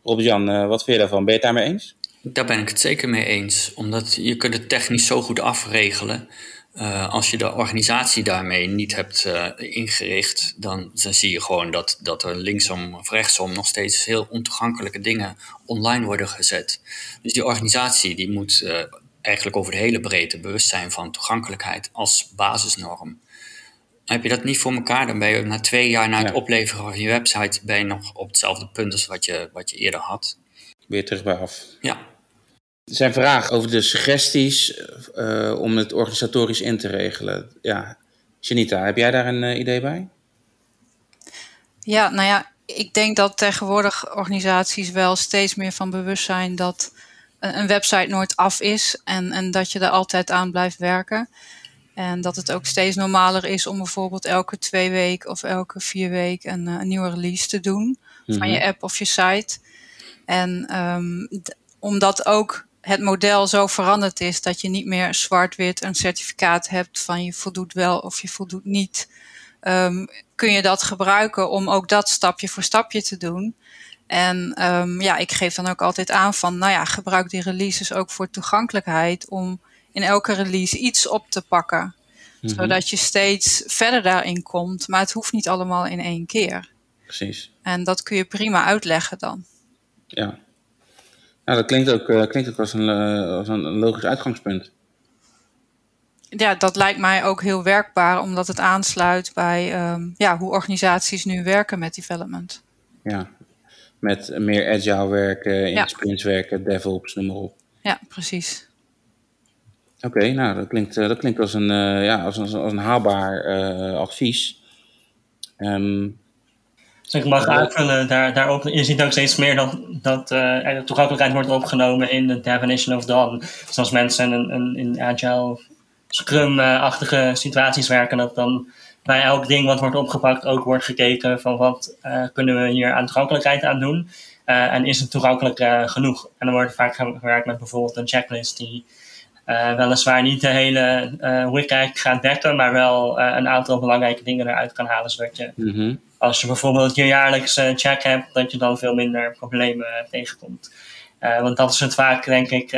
Robert-Jan, uh, wat vind je daarvan? Ben je het daarmee eens? Daar ben ik het zeker mee eens, omdat je kunt het technisch zo goed afregelen. Uh, als je de organisatie daarmee niet hebt uh, ingericht, dan, dan, zie je gewoon dat, dat er linksom of rechtsom nog steeds heel ontoegankelijke dingen online worden gezet. Dus die organisatie die moet eigenlijk over de hele breedte bewust zijn van toegankelijkheid als basisnorm. Heb je dat niet voor elkaar, dan ben je na twee jaar na het opleveren van je website ben je nog op hetzelfde punt als wat je, wat je eerder had. Weer terug bij af. Ja. Zijn vraag over de suggesties uh, om het organisatorisch in te regelen. Ja, Janita, heb jij daar een uh, idee bij? Ja, nou ja, ik denk dat tegenwoordig organisaties wel steeds meer van bewust zijn dat een website nooit af is en, en dat je er altijd aan blijft werken. En dat het ook steeds normaler is om bijvoorbeeld elke twee weken of elke vier weken een, een nieuwe release te doen van je mhm. app of je site. En um, omdat ook het model zo veranderd is dat je niet meer zwart-wit een certificaat hebt van je voldoet wel of je voldoet niet, um, kun je dat gebruiken om ook dat stapje voor stapje te doen. En um, ja, ik geef dan ook altijd aan van, nou ja, gebruik die releases ook voor toegankelijkheid om in elke release iets op te pakken. Mhm. Zodat je steeds verder daarin komt, maar het hoeft niet allemaal in één keer. Precies. En dat kun je prima uitleggen dan. Ja. Nou, dat klinkt ook, uh, klinkt ook als, een, uh, als een logisch uitgangspunt. Ja, dat lijkt mij ook heel werkbaar, omdat het aansluit bij um, ja, hoe organisaties nu werken met development. Ja, met meer agile werken, in ja. sprints werken, DevOps, noem maar op. Ja, precies. Oké, nou dat klinkt, uh, dat klinkt als, een, uh, ja, als, als, als een haalbaar advies. Um, dus ik mag aanvullen daar, daarop. Je ziet ook steeds meer dat, dat de toegankelijkheid wordt opgenomen in de definition of done. Dus als mensen een, een, in agile, scrum-achtige situaties werken, dat dan bij elk ding wat wordt opgepakt ook wordt gekeken van wat kunnen we hier aan toegankelijkheid aan doen. en is het toegankelijk genoeg? En dan wordt vaak gewerkt met bijvoorbeeld een checklist die weliswaar niet de hele uh, gaat dekken, maar wel een aantal belangrijke dingen eruit kan halen. Zodat je, mm -hmm. Als je bijvoorbeeld je jaarlijkse check hebt, dat je dan veel minder problemen tegenkomt. want dat is het vaak, denk ik.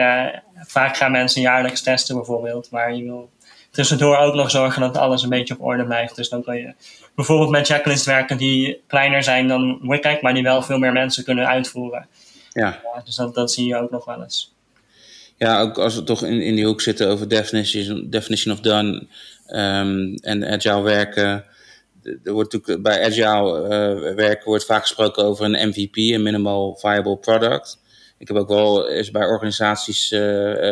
vaak gaan mensen jaarlijks testen bijvoorbeeld, maar je wil tussendoor ook nog zorgen dat alles een beetje op orde blijft. Dus dan kan je bijvoorbeeld met checklists werken die kleiner zijn dan WCAG, maar die wel veel meer mensen kunnen uitvoeren. Ja. dus dat, dat zie je ook nog wel eens ja, ook als we toch in, in die hoek zitten over definition, definition of done um, en agile werken. Er wordt natuurlijk bij agile uh, werken wordt vaak gesproken over een MVP, een minimal viable product. Ik heb ook wel eens bij organisaties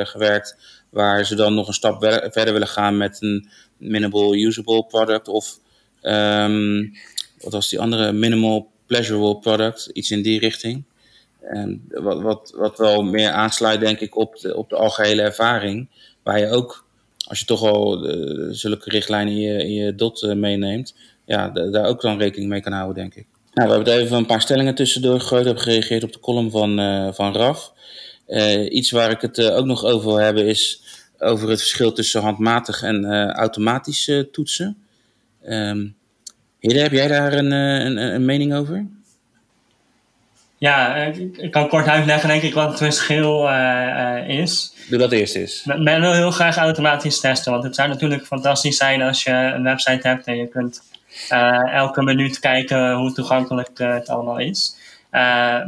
gewerkt waar ze dan nog een stap verder willen gaan met een minimal usable product of um, wat was die andere minimal pleasurable product, iets in die richting. En wat, wat, wat wel meer aansluit, denk ik, op de, op de algehele ervaring. Waar je ook, als je toch al zulke richtlijnen in je, in je dot meeneemt, ja, daar ook dan rekening mee kan houden, denk ik. Nou, we hebben even een paar stellingen tussendoor gegooid. Ik heb gereageerd op de column van, uh, van Raf. iets waar ik het ook nog over wil hebben is over het verschil tussen handmatig en automatisch toetsen. Um, Hidde, heb jij daar een, een, een mening over? Ja, ik, kan kort uitleggen denk ik wat het verschil is. Doe dat eerst eens. Men wil heel graag automatisch testen, want het zou natuurlijk fantastisch zijn als je een website hebt en je kunt uh, elke minuut kijken hoe toegankelijk het allemaal is.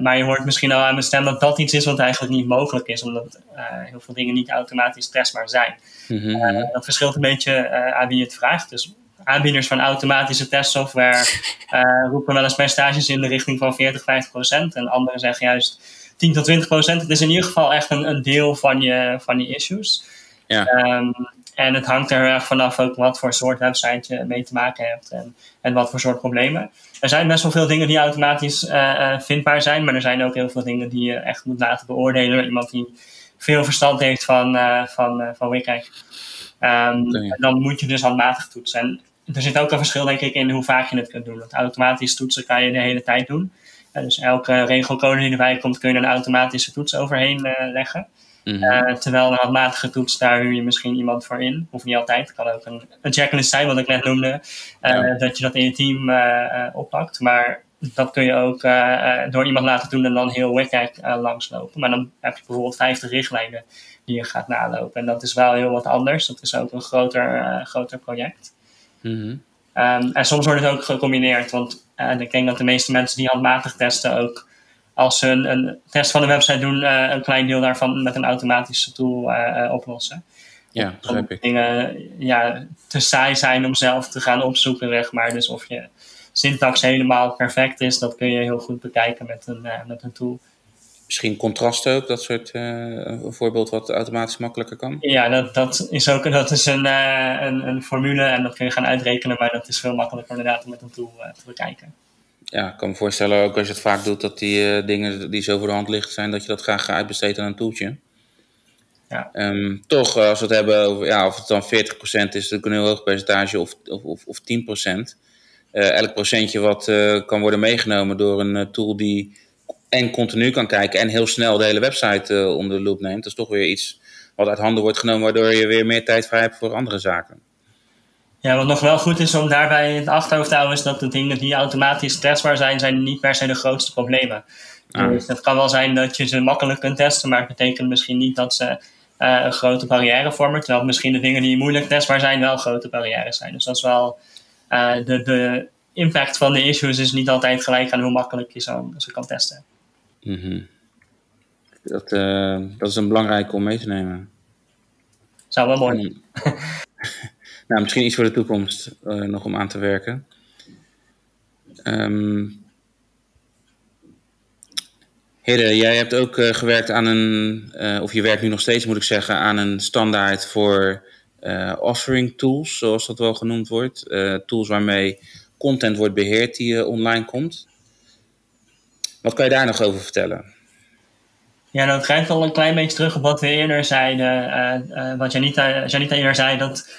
maar je hoort misschien al aan mijn stem dat dat iets is wat eigenlijk niet mogelijk is, omdat heel veel dingen niet automatisch testbaar zijn. Mm -hmm. dat verschilt een beetje aan wie je het vraagt. Dus aanbieders van automatische testsoftware <laughs> roepen wel eens percentages in de richting van 40, 50 procent. En anderen zeggen juist 10 tot 20 procent. Het is in ieder geval echt een, een deel van je, van je issues. Ja. Um, en het hangt er erg vanaf ook wat voor soort website je mee te maken hebt en, en wat voor soort problemen. Er zijn best wel veel dingen die automatisch uh, uh, vindbaar zijn, maar er zijn ook heel veel dingen die je echt moet laten beoordelen. Iemand die veel verstand heeft van, uh, van, van. Um, Dan moet je dus handmatig toetsen er zit ook een verschil, denk ik, in hoe vaak je het kunt doen. Want automatisch toetsen kan je de hele tijd doen. dus elke regelcode die erbij komt, kun je een automatische toets overheen leggen. Mm -hmm. terwijl een handmatige toets, daar huur je misschien iemand voor in. Hoeft niet altijd. Het kan ook een, een checklist zijn, wat ik net noemde. Uh, Dat je dat in je team oppakt. Maar dat kun je ook door iemand laten doen en dan heel WCAG langslopen. Maar dan heb je bijvoorbeeld 50 richtlijnen die je gaat nalopen. En dat is wel heel wat anders. Dat is ook een groter, groter project. Mhm. Ehm, en soms wordt het ook gecombineerd, want ik denk dat de meeste mensen die handmatig testen ook als ze een, een test van een website doen, uh, een klein deel daarvan met een automatische tool uh, oplossen. Ja, begrijp ik. Dingen ja, te saai zijn om zelf te gaan opzoeken, zeg maar. Dus of je syntax helemaal perfect is, dat kun je heel goed bekijken met een, met een tool. Misschien contrasten ook, dat soort voorbeeld wat automatisch makkelijker kan? Ja, dat, dat is ook dat is een, een, een, formule en dat kun je gaan uitrekenen, maar dat is veel makkelijker inderdaad om met een tool te bekijken. Ja, ik kan me voorstellen ook als je het vaak doet dat die dingen die zo voor de hand liggen zijn, dat je dat graag gaat uitbesteden aan een toeltje. Ja. Um, toch, als we het hebben over ja, of het dan 40% is, natuurlijk een heel hoog percentage of, of, of, of 10%. elk procentje wat kan worden meegenomen door een tool die en continu kan kijken en heel snel de hele website onder de loep neemt. Dat is toch weer iets wat uit handen wordt genomen, waardoor je weer meer tijd vrij hebt voor andere zaken. Ja, wat nog wel goed is om daarbij in het achterhoofd te houden, is dat de dingen die automatisch testbaar zijn, zijn niet per se de grootste problemen. Ah. Dus het kan wel zijn dat je ze makkelijk kunt testen, maar het betekent misschien niet dat ze uh, een grote barrière vormen. Terwijl misschien de dingen die moeilijk testbaar zijn, wel grote barrières zijn. Dus dat is wel uh, de, de impact van de issues is niet altijd gelijk aan hoe makkelijk je ze, ze kan testen. Mm dat, uh, dat is een belangrijke om mee te nemen. Zou wel mooi zijn. <laughs> nou, misschien iets voor de toekomst uh, nog om aan te werken. Um, jij hebt ook uh, gewerkt aan een, of je werkt nu nog steeds moet ik zeggen, aan een standaard voor offering tools, zoals dat wel genoemd wordt. tools waarmee content wordt beheerd die online komt. Wat kan je daar nog over vertellen? Ja, dat grijpt al een klein beetje terug op wat we eerder zeiden. Wat Janita, Janita eerder zei, dat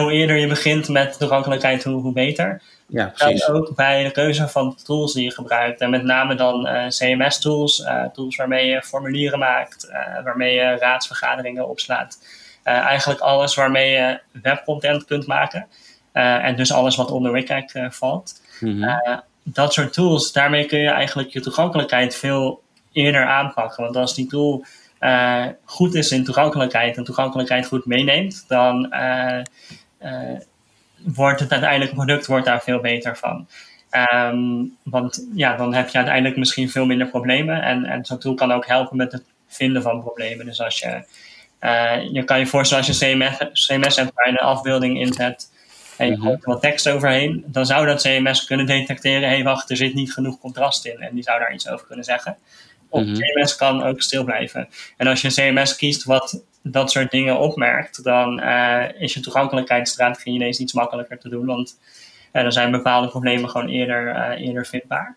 hoe eerder je begint met toegankelijkheid, hoe, hoe beter. Ja, precies. En ook bij de keuze van tools die je gebruikt. En met name dan uh, CMS-tools, tools waarmee je formulieren maakt, waarmee je raadsvergaderingen opslaat. eigenlijk alles waarmee je webcontent kunt maken. en dus alles wat onder WCAG valt. Mm -hmm dat soort tools, daarmee kun je eigenlijk je toegankelijkheid veel eerder aanpakken. Want als die tool goed is in toegankelijkheid en toegankelijkheid goed meeneemt, dan wordt het uiteindelijk product wordt daar veel beter van. Um, want ja, dan heb je uiteindelijk misschien veel minder problemen. En, en zo'n tool kan ook helpen met het vinden van problemen. Dus als je, je kan je voorstellen als je CMS, CMS hebt waar je een afbeelding inzet en je gooit er wat tekst overheen, dan zou dat CMS kunnen detecteren, hé hey, wacht, er zit niet genoeg contrast in. En die zou daar iets over kunnen zeggen. Of mm CMS kan ook stil blijven. En als je een CMS kiest wat dat soort dingen opmerkt, dan uh, is je toegankelijkheidsstrategie ineens iets makkelijker te doen. Want uh, dan zijn bepaalde problemen gewoon eerder, uh, eerder vindbaar.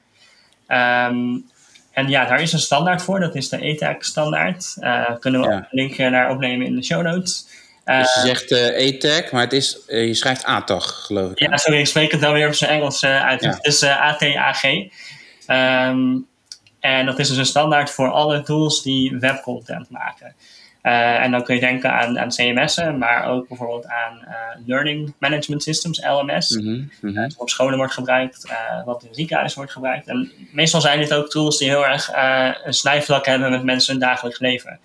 Um, en ja, daar is een standaard voor, dat is de ETAG standaard. kunnen we ja. een linkje naar opnemen in de show notes. Dus je zegt uh, ETAG, maar het is, je schrijft ATAG, geloof ik. Ja, sorry, ik spreek het dan weer op zijn Engels uit. Het is ATAG. Um, en dat is dus een standaard voor alle tools die webcontent maken. Uh, en dan kun je denken aan, aan CMS'en, maar ook bijvoorbeeld aan uh, Learning Management Systems, LMS. Mm -hmm, wat op scholen wordt gebruikt, uh, wat in ziekenhuizen wordt gebruikt. En meestal zijn dit ook tools die heel erg een snijvlak hebben met mensen in dagelijks leven.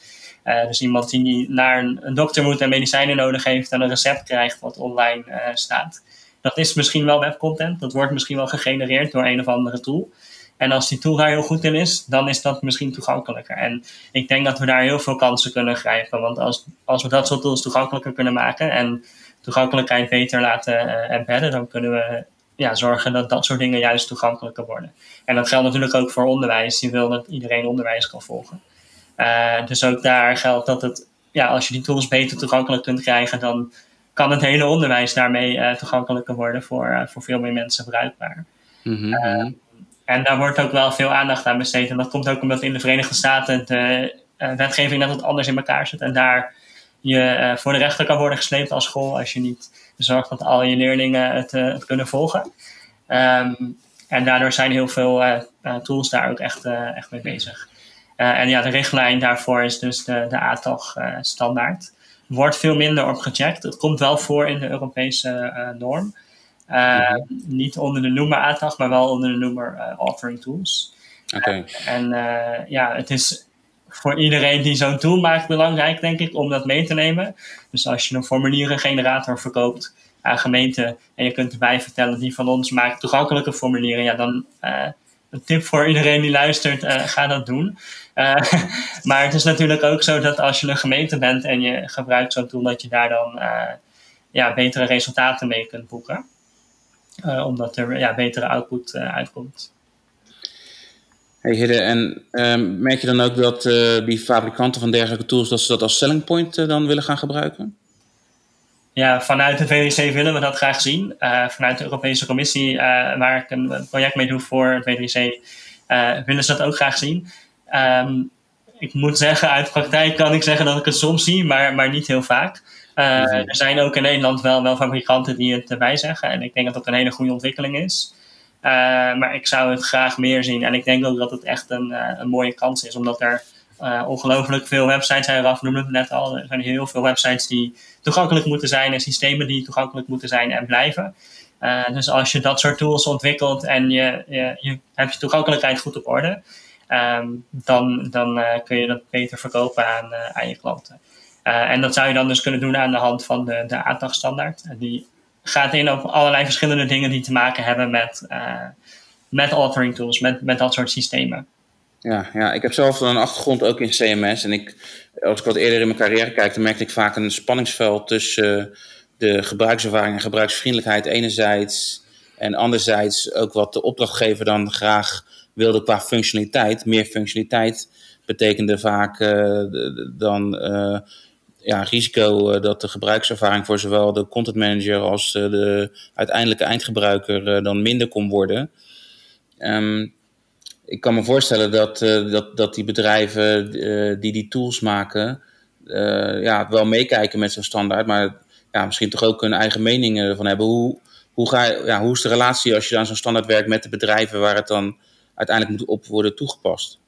dus iemand die naar een, een, dokter moet en medicijnen nodig heeft en een recept krijgt wat online staat. Dat is misschien wel webcontent, dat wordt misschien wel gegenereerd door een of andere tool. En als die tool daar heel goed in is, dan is dat misschien toegankelijker. En ik denk dat we daar heel veel kansen kunnen grijpen. Want als, als we dat soort tools toegankelijker kunnen maken en toegankelijkheid beter laten uh, embedden, dan kunnen we ja, zorgen dat dat soort dingen juist toegankelijker worden. En dat geldt natuurlijk ook voor onderwijs. Je wil dat iedereen onderwijs kan volgen. Uh, dus ook daar geldt dat het, ja, als je die tools beter toegankelijk kunt krijgen, dan kan het hele onderwijs daarmee uh, toegankelijker worden voor, voor veel meer mensen bruikbaar. Mm -hmm. En daar wordt ook wel veel aandacht aan besteed. En dat komt ook omdat in de Verenigde Staten de uh, wetgeving net wat anders in elkaar zit. En daar je uh, voor de rechter kan worden gesleept als school als je niet zorgt dat al je leerlingen het, uh, het kunnen volgen. Um, en daardoor zijn heel veel tools daar ook echt, echt mee bezig. en ja, de richtlijn daarvoor is dus de, de ATOG standaard. Wordt veel minder op gecheckt. Het komt wel voor in de Europese norm. Uh, Niet onder de noemer ATAG, maar wel onder de noemer uh, Authoring Tools. Okay. en uh, ja, het is voor iedereen die zo'n tool maakt belangrijk, denk ik, om dat mee te nemen. Dus als je een formulierengenerator verkoopt aan gemeenten en je kunt erbij vertellen, die van ons maakt toegankelijke formulieren, ja, dan een tip voor iedereen die luistert, ga dat doen. <laughs> maar het is natuurlijk ook zo dat als je een gemeente bent en je gebruikt zo'n tool, dat je daar dan ja, betere resultaten mee kunt boeken. Uh, omdat er ja, betere output uh, uitkomt. Hey Hidde, en uh, merk je dan ook dat uh, die fabrikanten van dergelijke tools dat ze dat als selling point dan willen gaan gebruiken? Ja, vanuit de VWC willen we dat graag zien. vanuit de Europese Commissie, waar ik een project mee doe voor het VWC, willen ze dat ook graag zien. Um, ik moet zeggen, uit praktijk kan ik zeggen dat ik het soms zie, maar, maar niet heel vaak. Uh, Er zijn ook in Nederland wel, wel fabrikanten die het erbij zeggen. En ik denk dat dat een hele goede ontwikkeling is. Uh, maar ik zou het graag meer zien. En ik denk ook dat het echt een, uh, een mooie kans is. Omdat er ongelooflijk veel websites zijn. Raf noemde het net al. Er zijn heel veel websites die toegankelijk moeten zijn. En systemen die toegankelijk moeten zijn en blijven. dus als je dat soort tools ontwikkelt en je, je, je hebt je toegankelijkheid goed op orde. Um, dan dan kun je dat beter verkopen aan, aan je klanten. Uh, en dat zou je dan dus kunnen doen aan de hand van de, de ATAG-standaard. Die gaat in op allerlei verschillende dingen die te maken hebben met, uh, met authoring tools, met, met dat soort systemen. Ja, ja, ik heb zelf een achtergrond ook in CMS. En ik, als ik wat eerder in mijn carrière kijk, dan merkte ik vaak een spanningsveld tussen de gebruikservaring en gebruiksvriendelijkheid enerzijds. En anderzijds ook wat de opdrachtgever dan graag wilde qua functionaliteit. Meer functionaliteit betekende vaak dan ja, risico uh, dat de gebruikservaring voor zowel de content manager als uh, de uiteindelijke eindgebruiker uh, dan minder kon worden. Um, ik kan me voorstellen dat, dat, dat die bedrijven die die tools maken, ja, wel meekijken met zo'n standaard, maar ja, misschien toch ook hun eigen mening ervan hebben. Hoe, hoe, ga ja, hoe is de relatie als je aan zo'n standaard werkt met de bedrijven waar het dan uiteindelijk moet op worden toegepast?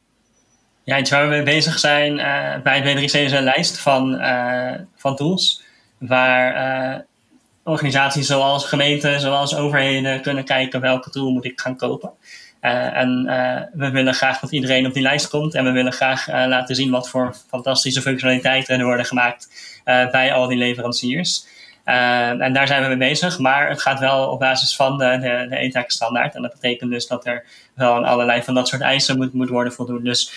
Ja, iets waar we mee bezig zijn uh, bij het W3C is een lijst van, uh, van tools. Waar uh, organisaties zoals gemeenten, zoals overheden kunnen kijken welke tool moet ik gaan kopen. en we willen graag dat iedereen op die lijst komt. En we willen graag laten zien wat voor fantastische functionaliteiten er worden gemaakt bij al die leveranciers. en daar zijn we mee bezig. Maar het gaat wel op basis van de, de, de ETAC standaard. En dat betekent dus dat er wel aan allerlei van dat soort eisen moet, moet worden voldoen. Dus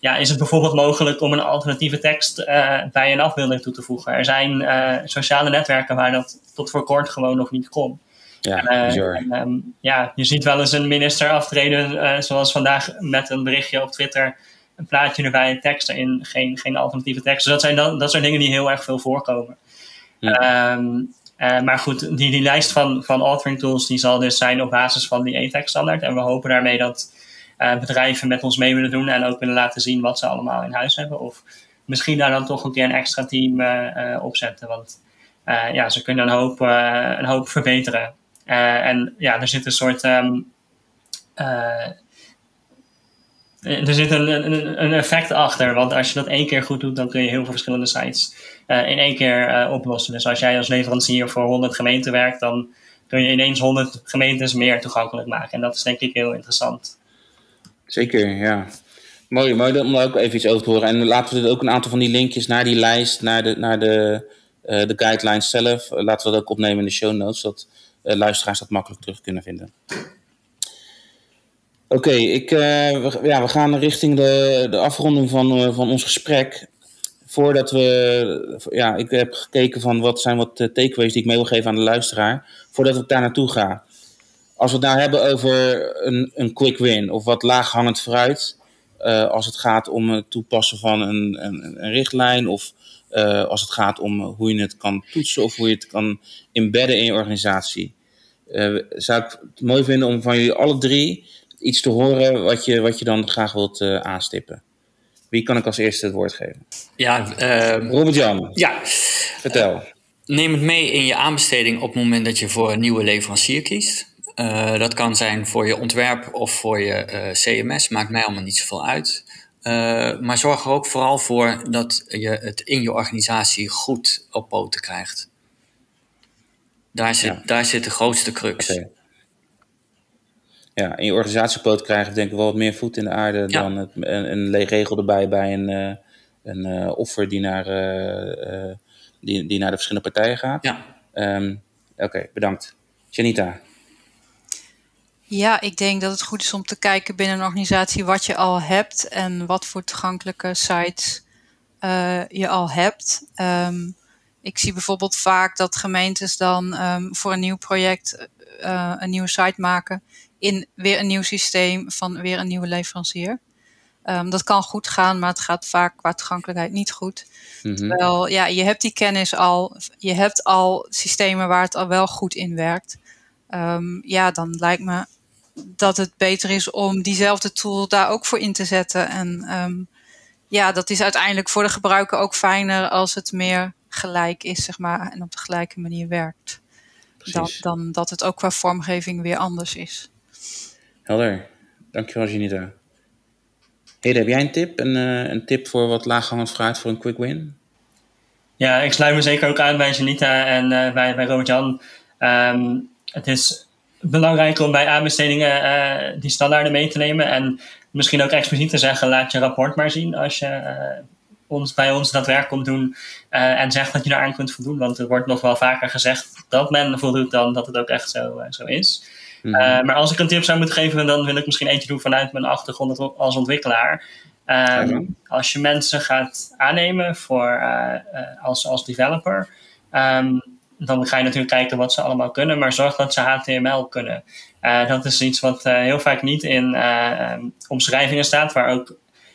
ja, is het bijvoorbeeld mogelijk om een alternatieve tekst bij een afbeelding toe te voegen. Er zijn sociale netwerken waar dat tot voor kort gewoon nog niet kon. Ja, uh, ja, je ziet wel eens een minister aftreden, zoals vandaag met een berichtje op Twitter een plaatje erbij, tekst erin, geen, geen alternatieve tekst. Dus dat zijn, dan, dat zijn dingen die heel erg veel voorkomen. Ehm, eh, maar goed, die, die lijst van, van authoring tools die zal dus zijn op basis van die ATEX standaard. En we hopen daarmee dat bedrijven met ons mee willen doen en ook willen laten zien wat ze allemaal in huis hebben. Of misschien daar dan toch een keer een extra team uh, op zetten. Want ja, ze kunnen een hoop, een hoop verbeteren. en ja, er zit een soort um, eh, er zit een, een, een, effect achter. Want als je dat één keer goed doet, dan kun je heel veel verschillende sites in één keer oplossen. Dus als jij als leverancier voor 100 gemeenten werkt, dan kun je ineens 100 gemeentes meer toegankelijk maken. En dat is denk ik heel interessant. Zeker, ja. Mooi, mooi om daar ook even iets over te horen. En laten we ook een aantal van die linkjes naar die lijst, naar de, naar de, de guidelines zelf, laten we dat ook opnemen in de show notes, zodat luisteraars dat makkelijk terug kunnen vinden. Oké, ik, we, ja, we gaan richting de, de afronding van, van ons gesprek. Voordat we, ja, ik heb gekeken van wat zijn wat takeaways die ik mee wil geven aan de luisteraar. Voordat ik daar naartoe ga. Als we het nou hebben over een, een quick win of wat laaghangend fruit. Uh, als het gaat om het toepassen van een, een, een richtlijn of als het gaat om hoe je het kan toetsen of hoe je het kan embedden in je organisatie. zou ik het mooi vinden om van jullie alle drie iets te horen wat je, wat je dan graag wilt aanstippen. Wie kan ik als eerste het woord geven? Ja, uh, Robert Jan. Ja. Vertel. Neem het mee in je aanbesteding op het moment dat je voor een nieuwe leverancier kiest. Uh, dat kan zijn voor je ontwerp of voor je CMS, maakt mij allemaal niet zoveel uit. maar zorg er ook vooral voor dat je het in je organisatie goed op poten krijgt. Daar zit, ja. daar zit de grootste crux. Okay ja, in je organisatiepoot krijgen denk ik wel wat meer voet in de aarde dan het, een, een regel erbij bij een, een uh, offer die naar, uh, die, die naar de verschillende partijen gaat. Ja. Um, Oké, okay, bedankt. Janita. Ja, ik denk dat het goed is om te kijken binnen een organisatie wat je al hebt en wat voor toegankelijke sites je al hebt. Um, ik zie bijvoorbeeld vaak dat gemeentes dan um, voor een nieuw project een nieuwe site maken in weer een nieuw systeem van weer een nieuwe leverancier. Um, dat kan goed gaan, maar het gaat vaak qua toegankelijkheid niet goed. Mm -hmm. Terwijl, ja, je hebt die kennis al, je hebt al systemen waar het al wel goed in werkt. Um, ja, dan lijkt me dat het beter is om diezelfde tool daar ook voor in te zetten. En um, ja, dat is uiteindelijk voor de gebruiker ook fijner als het meer gelijk is, zeg maar, en op de gelijke manier werkt. Dan, dan dat het ook qua vormgeving weer anders is. Helder. Dankjewel, Janita. Hey, heb jij een tip? Een, uh, een tip voor wat laaghangend fruit voor een quick win? Ja, ik sluit me zeker ook aan bij Janita en uh, bij, bij Robert-Jan. Um, het is belangrijk om bij aanbestedingen uh, die standaarden mee te nemen. En misschien ook expliciet te zeggen, laat je rapport maar zien als je ons, bij ons dat werk komt doen. en zegt dat je eraan kunt voldoen. Want er wordt nog wel vaker gezegd dat men voldoet dan dat het ook echt zo, zo is. Mm maar als ik een tip zou moeten geven, dan wil ik misschien eentje doen vanuit mijn achtergrond als ontwikkelaar. Um, als je mensen gaat aannemen voor, als, als developer, um, dan ga je natuurlijk kijken wat ze allemaal kunnen, maar zorg dat ze HTML kunnen. Uh, dat is iets wat heel vaak niet in um, omschrijvingen staat, waar ook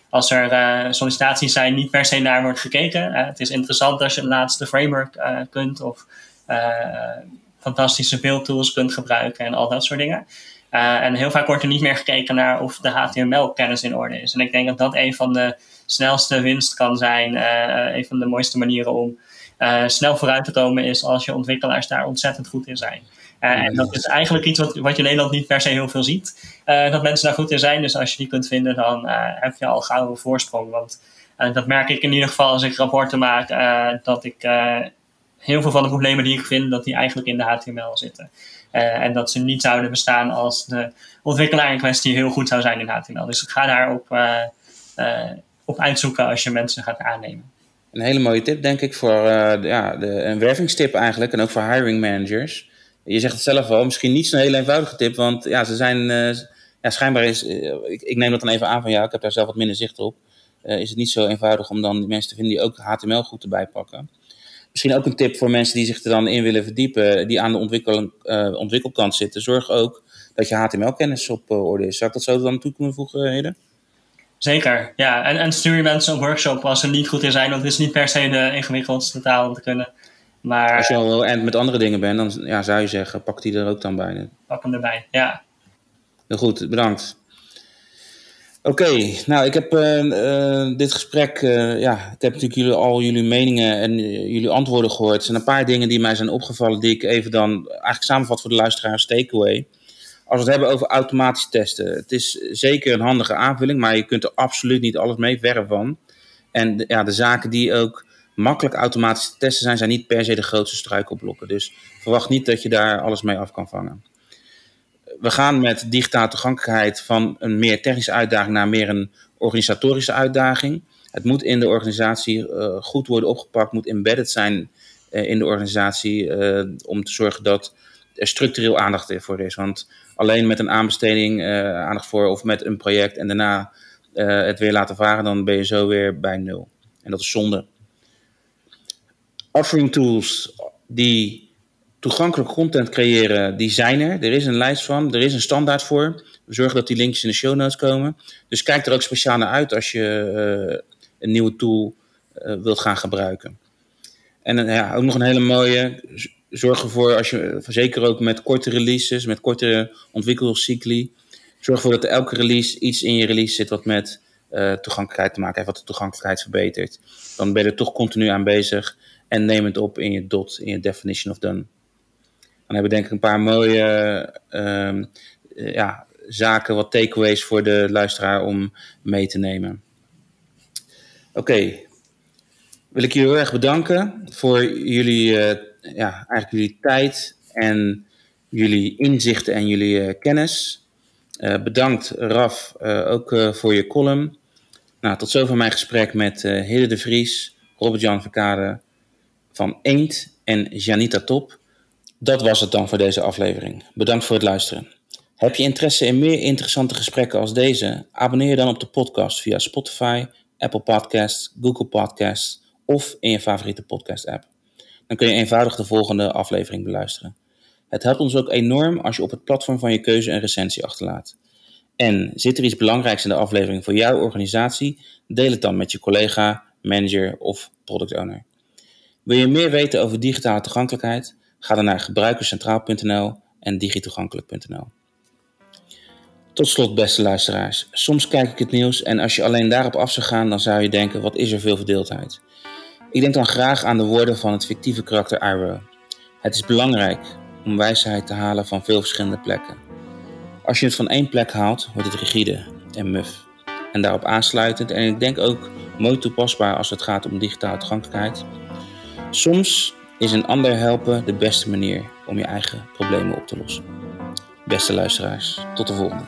als er sollicitaties zijn niet per se naar wordt gekeken. het is interessant als je het laatste framework kunt of fantastische beeldtools kunt gebruiken en al dat soort dingen. En heel vaak wordt er niet meer gekeken naar of de HTML-kennis in orde is. En ik denk dat dat een van de snelste winst kan zijn. Uh, een van de mooiste manieren om uh, snel vooruit te komen is als je ontwikkelaars daar ontzettend goed in zijn. en dat is eigenlijk iets wat, wat je in Nederland niet per se heel veel ziet. dat mensen daar goed in zijn. Dus als je die kunt vinden, dan heb je al gauw een voorsprong. Want dat merk ik in ieder geval als ik rapporten maak. dat ik heel veel van de problemen die ik vind, dat die eigenlijk in de HTML zitten. En dat ze niet zouden bestaan als de ontwikkelaar in kwestie heel goed zou zijn in HTML. Dus ik ga daarop op uitzoeken als je mensen gaat aannemen. Een hele mooie tip, denk ik, voor ja, de, een wervingstip eigenlijk. En ook voor hiring managers. Je zegt het zelf al, misschien niet zo'n hele eenvoudige tip. Want ja, ze zijn, ja, schijnbaar is, ik, ik, neem dat dan even aan van jou, ik heb daar zelf wat minder zicht op. is het niet zo eenvoudig om dan mensen te vinden die ook HTML goed erbij pakken. Misschien ook een tip voor mensen die zich er dan in willen verdiepen, die aan de ontwikkel, ontwikkelkant zitten. Zorg ook dat je HTML-kennis op orde is. Zou ik dat zo dan toe kunnen voegen, Heden? Zeker, ja. En, en stuur je mensen een workshop als ze niet goed in zijn, want het is niet per se de ingewikkeldste taal om te kunnen. Maar, als je al en met andere dingen bent, dan ja, zou je zeggen, pak die er ook dan bij. Pak hem erbij, ja. Heel goed, bedankt. Oké, nou ik heb uh, dit gesprek, uh, ja, ik heb natuurlijk jullie, al jullie meningen en jullie antwoorden gehoord. Er zijn een paar dingen die mij zijn opgevallen die ik even dan eigenlijk samenvat voor de luisteraars takeaway. Als we het hebben over automatisch testen. Het is zeker een handige aanvulling, maar je kunt er absoluut niet alles mee, verre van. En ja, de zaken die ook makkelijk automatisch te testen zijn, zijn niet per se de grootste struikelblokken. Dus verwacht niet dat je daar alles mee af kan vangen. We gaan met digitale toegankelijkheid van een meer technische uitdaging naar meer een organisatorische uitdaging. Het moet in de organisatie uh, goed worden opgepakt, moet embedded zijn uh, in de organisatie uh, om te zorgen dat er structureel aandacht voor is. Want alleen met een aanbesteding aandacht voor of met een project en daarna het weer laten varen, dan ben je zo weer bij nul. En dat is zonde offering tools die toegankelijk content creëren, die zijn er. Er is een lijst van, er is een standaard voor. We zorgen dat die linkjes in de show notes komen. Dus kijk er ook speciaal naar uit als je uh, een nieuwe tool wilt gaan gebruiken. En ja, ook nog een hele mooie. Zorg ervoor, als je, zeker ook met korte releases, met kortere ontwikkelcycli. Zorg ervoor dat elke release iets in je release zit wat met toegankelijkheid te maken heeft, wat de toegankelijkheid verbetert. Dan ben je er toch continu aan bezig en neem het op in je dot, in je definition of done. Dan hebben we denk ik een paar mooie uh, ja, zaken, wat takeaways voor de luisteraar om mee te nemen. Oké, wil ik jullie heel erg bedanken voor jullie, uh, ja, eigenlijk jullie tijd en jullie inzichten en jullie uh, kennis. Uh, bedankt Raf ook voor je column. Nou, tot zover mijn gesprek met Hille de Vries, Robert-Jan Verkade van Eend en Janita Top. Dat was het dan voor deze aflevering. Bedankt voor het luisteren. Heb je interesse in meer interessante gesprekken als deze? Abonneer je dan op de podcast via Spotify, Apple Podcasts, Google Podcasts of in je favoriete podcast-app. Dan kun je eenvoudig de volgende aflevering beluisteren. Het helpt ons ook enorm als je op het platform van je keuze een recensie achterlaat. En zit er iets belangrijks in de aflevering voor jouw organisatie? Deel het dan met je collega, manager of product owner. Wil je meer weten over digitale toegankelijkheid? Ga dan naar gebruikerscentraal.nl en digitoegankelijk.nl. Tot slot, beste luisteraars. Soms kijk ik het nieuws en als je alleen daarop af zou gaan, dan zou je denken: wat is er veel verdeeldheid? Ik denk dan graag aan de woorden van het fictieve karakter Arrow. Het is belangrijk om wijsheid te halen van veel verschillende plekken. Als je het van één plek haalt, wordt het rigide en muf. En daarop aansluitend, en ik denk ook mooi toepasbaar als het gaat om digitale toegankelijkheid, Soms is een ander helpen de beste manier om je eigen problemen op te lossen. Beste luisteraars, tot de volgende.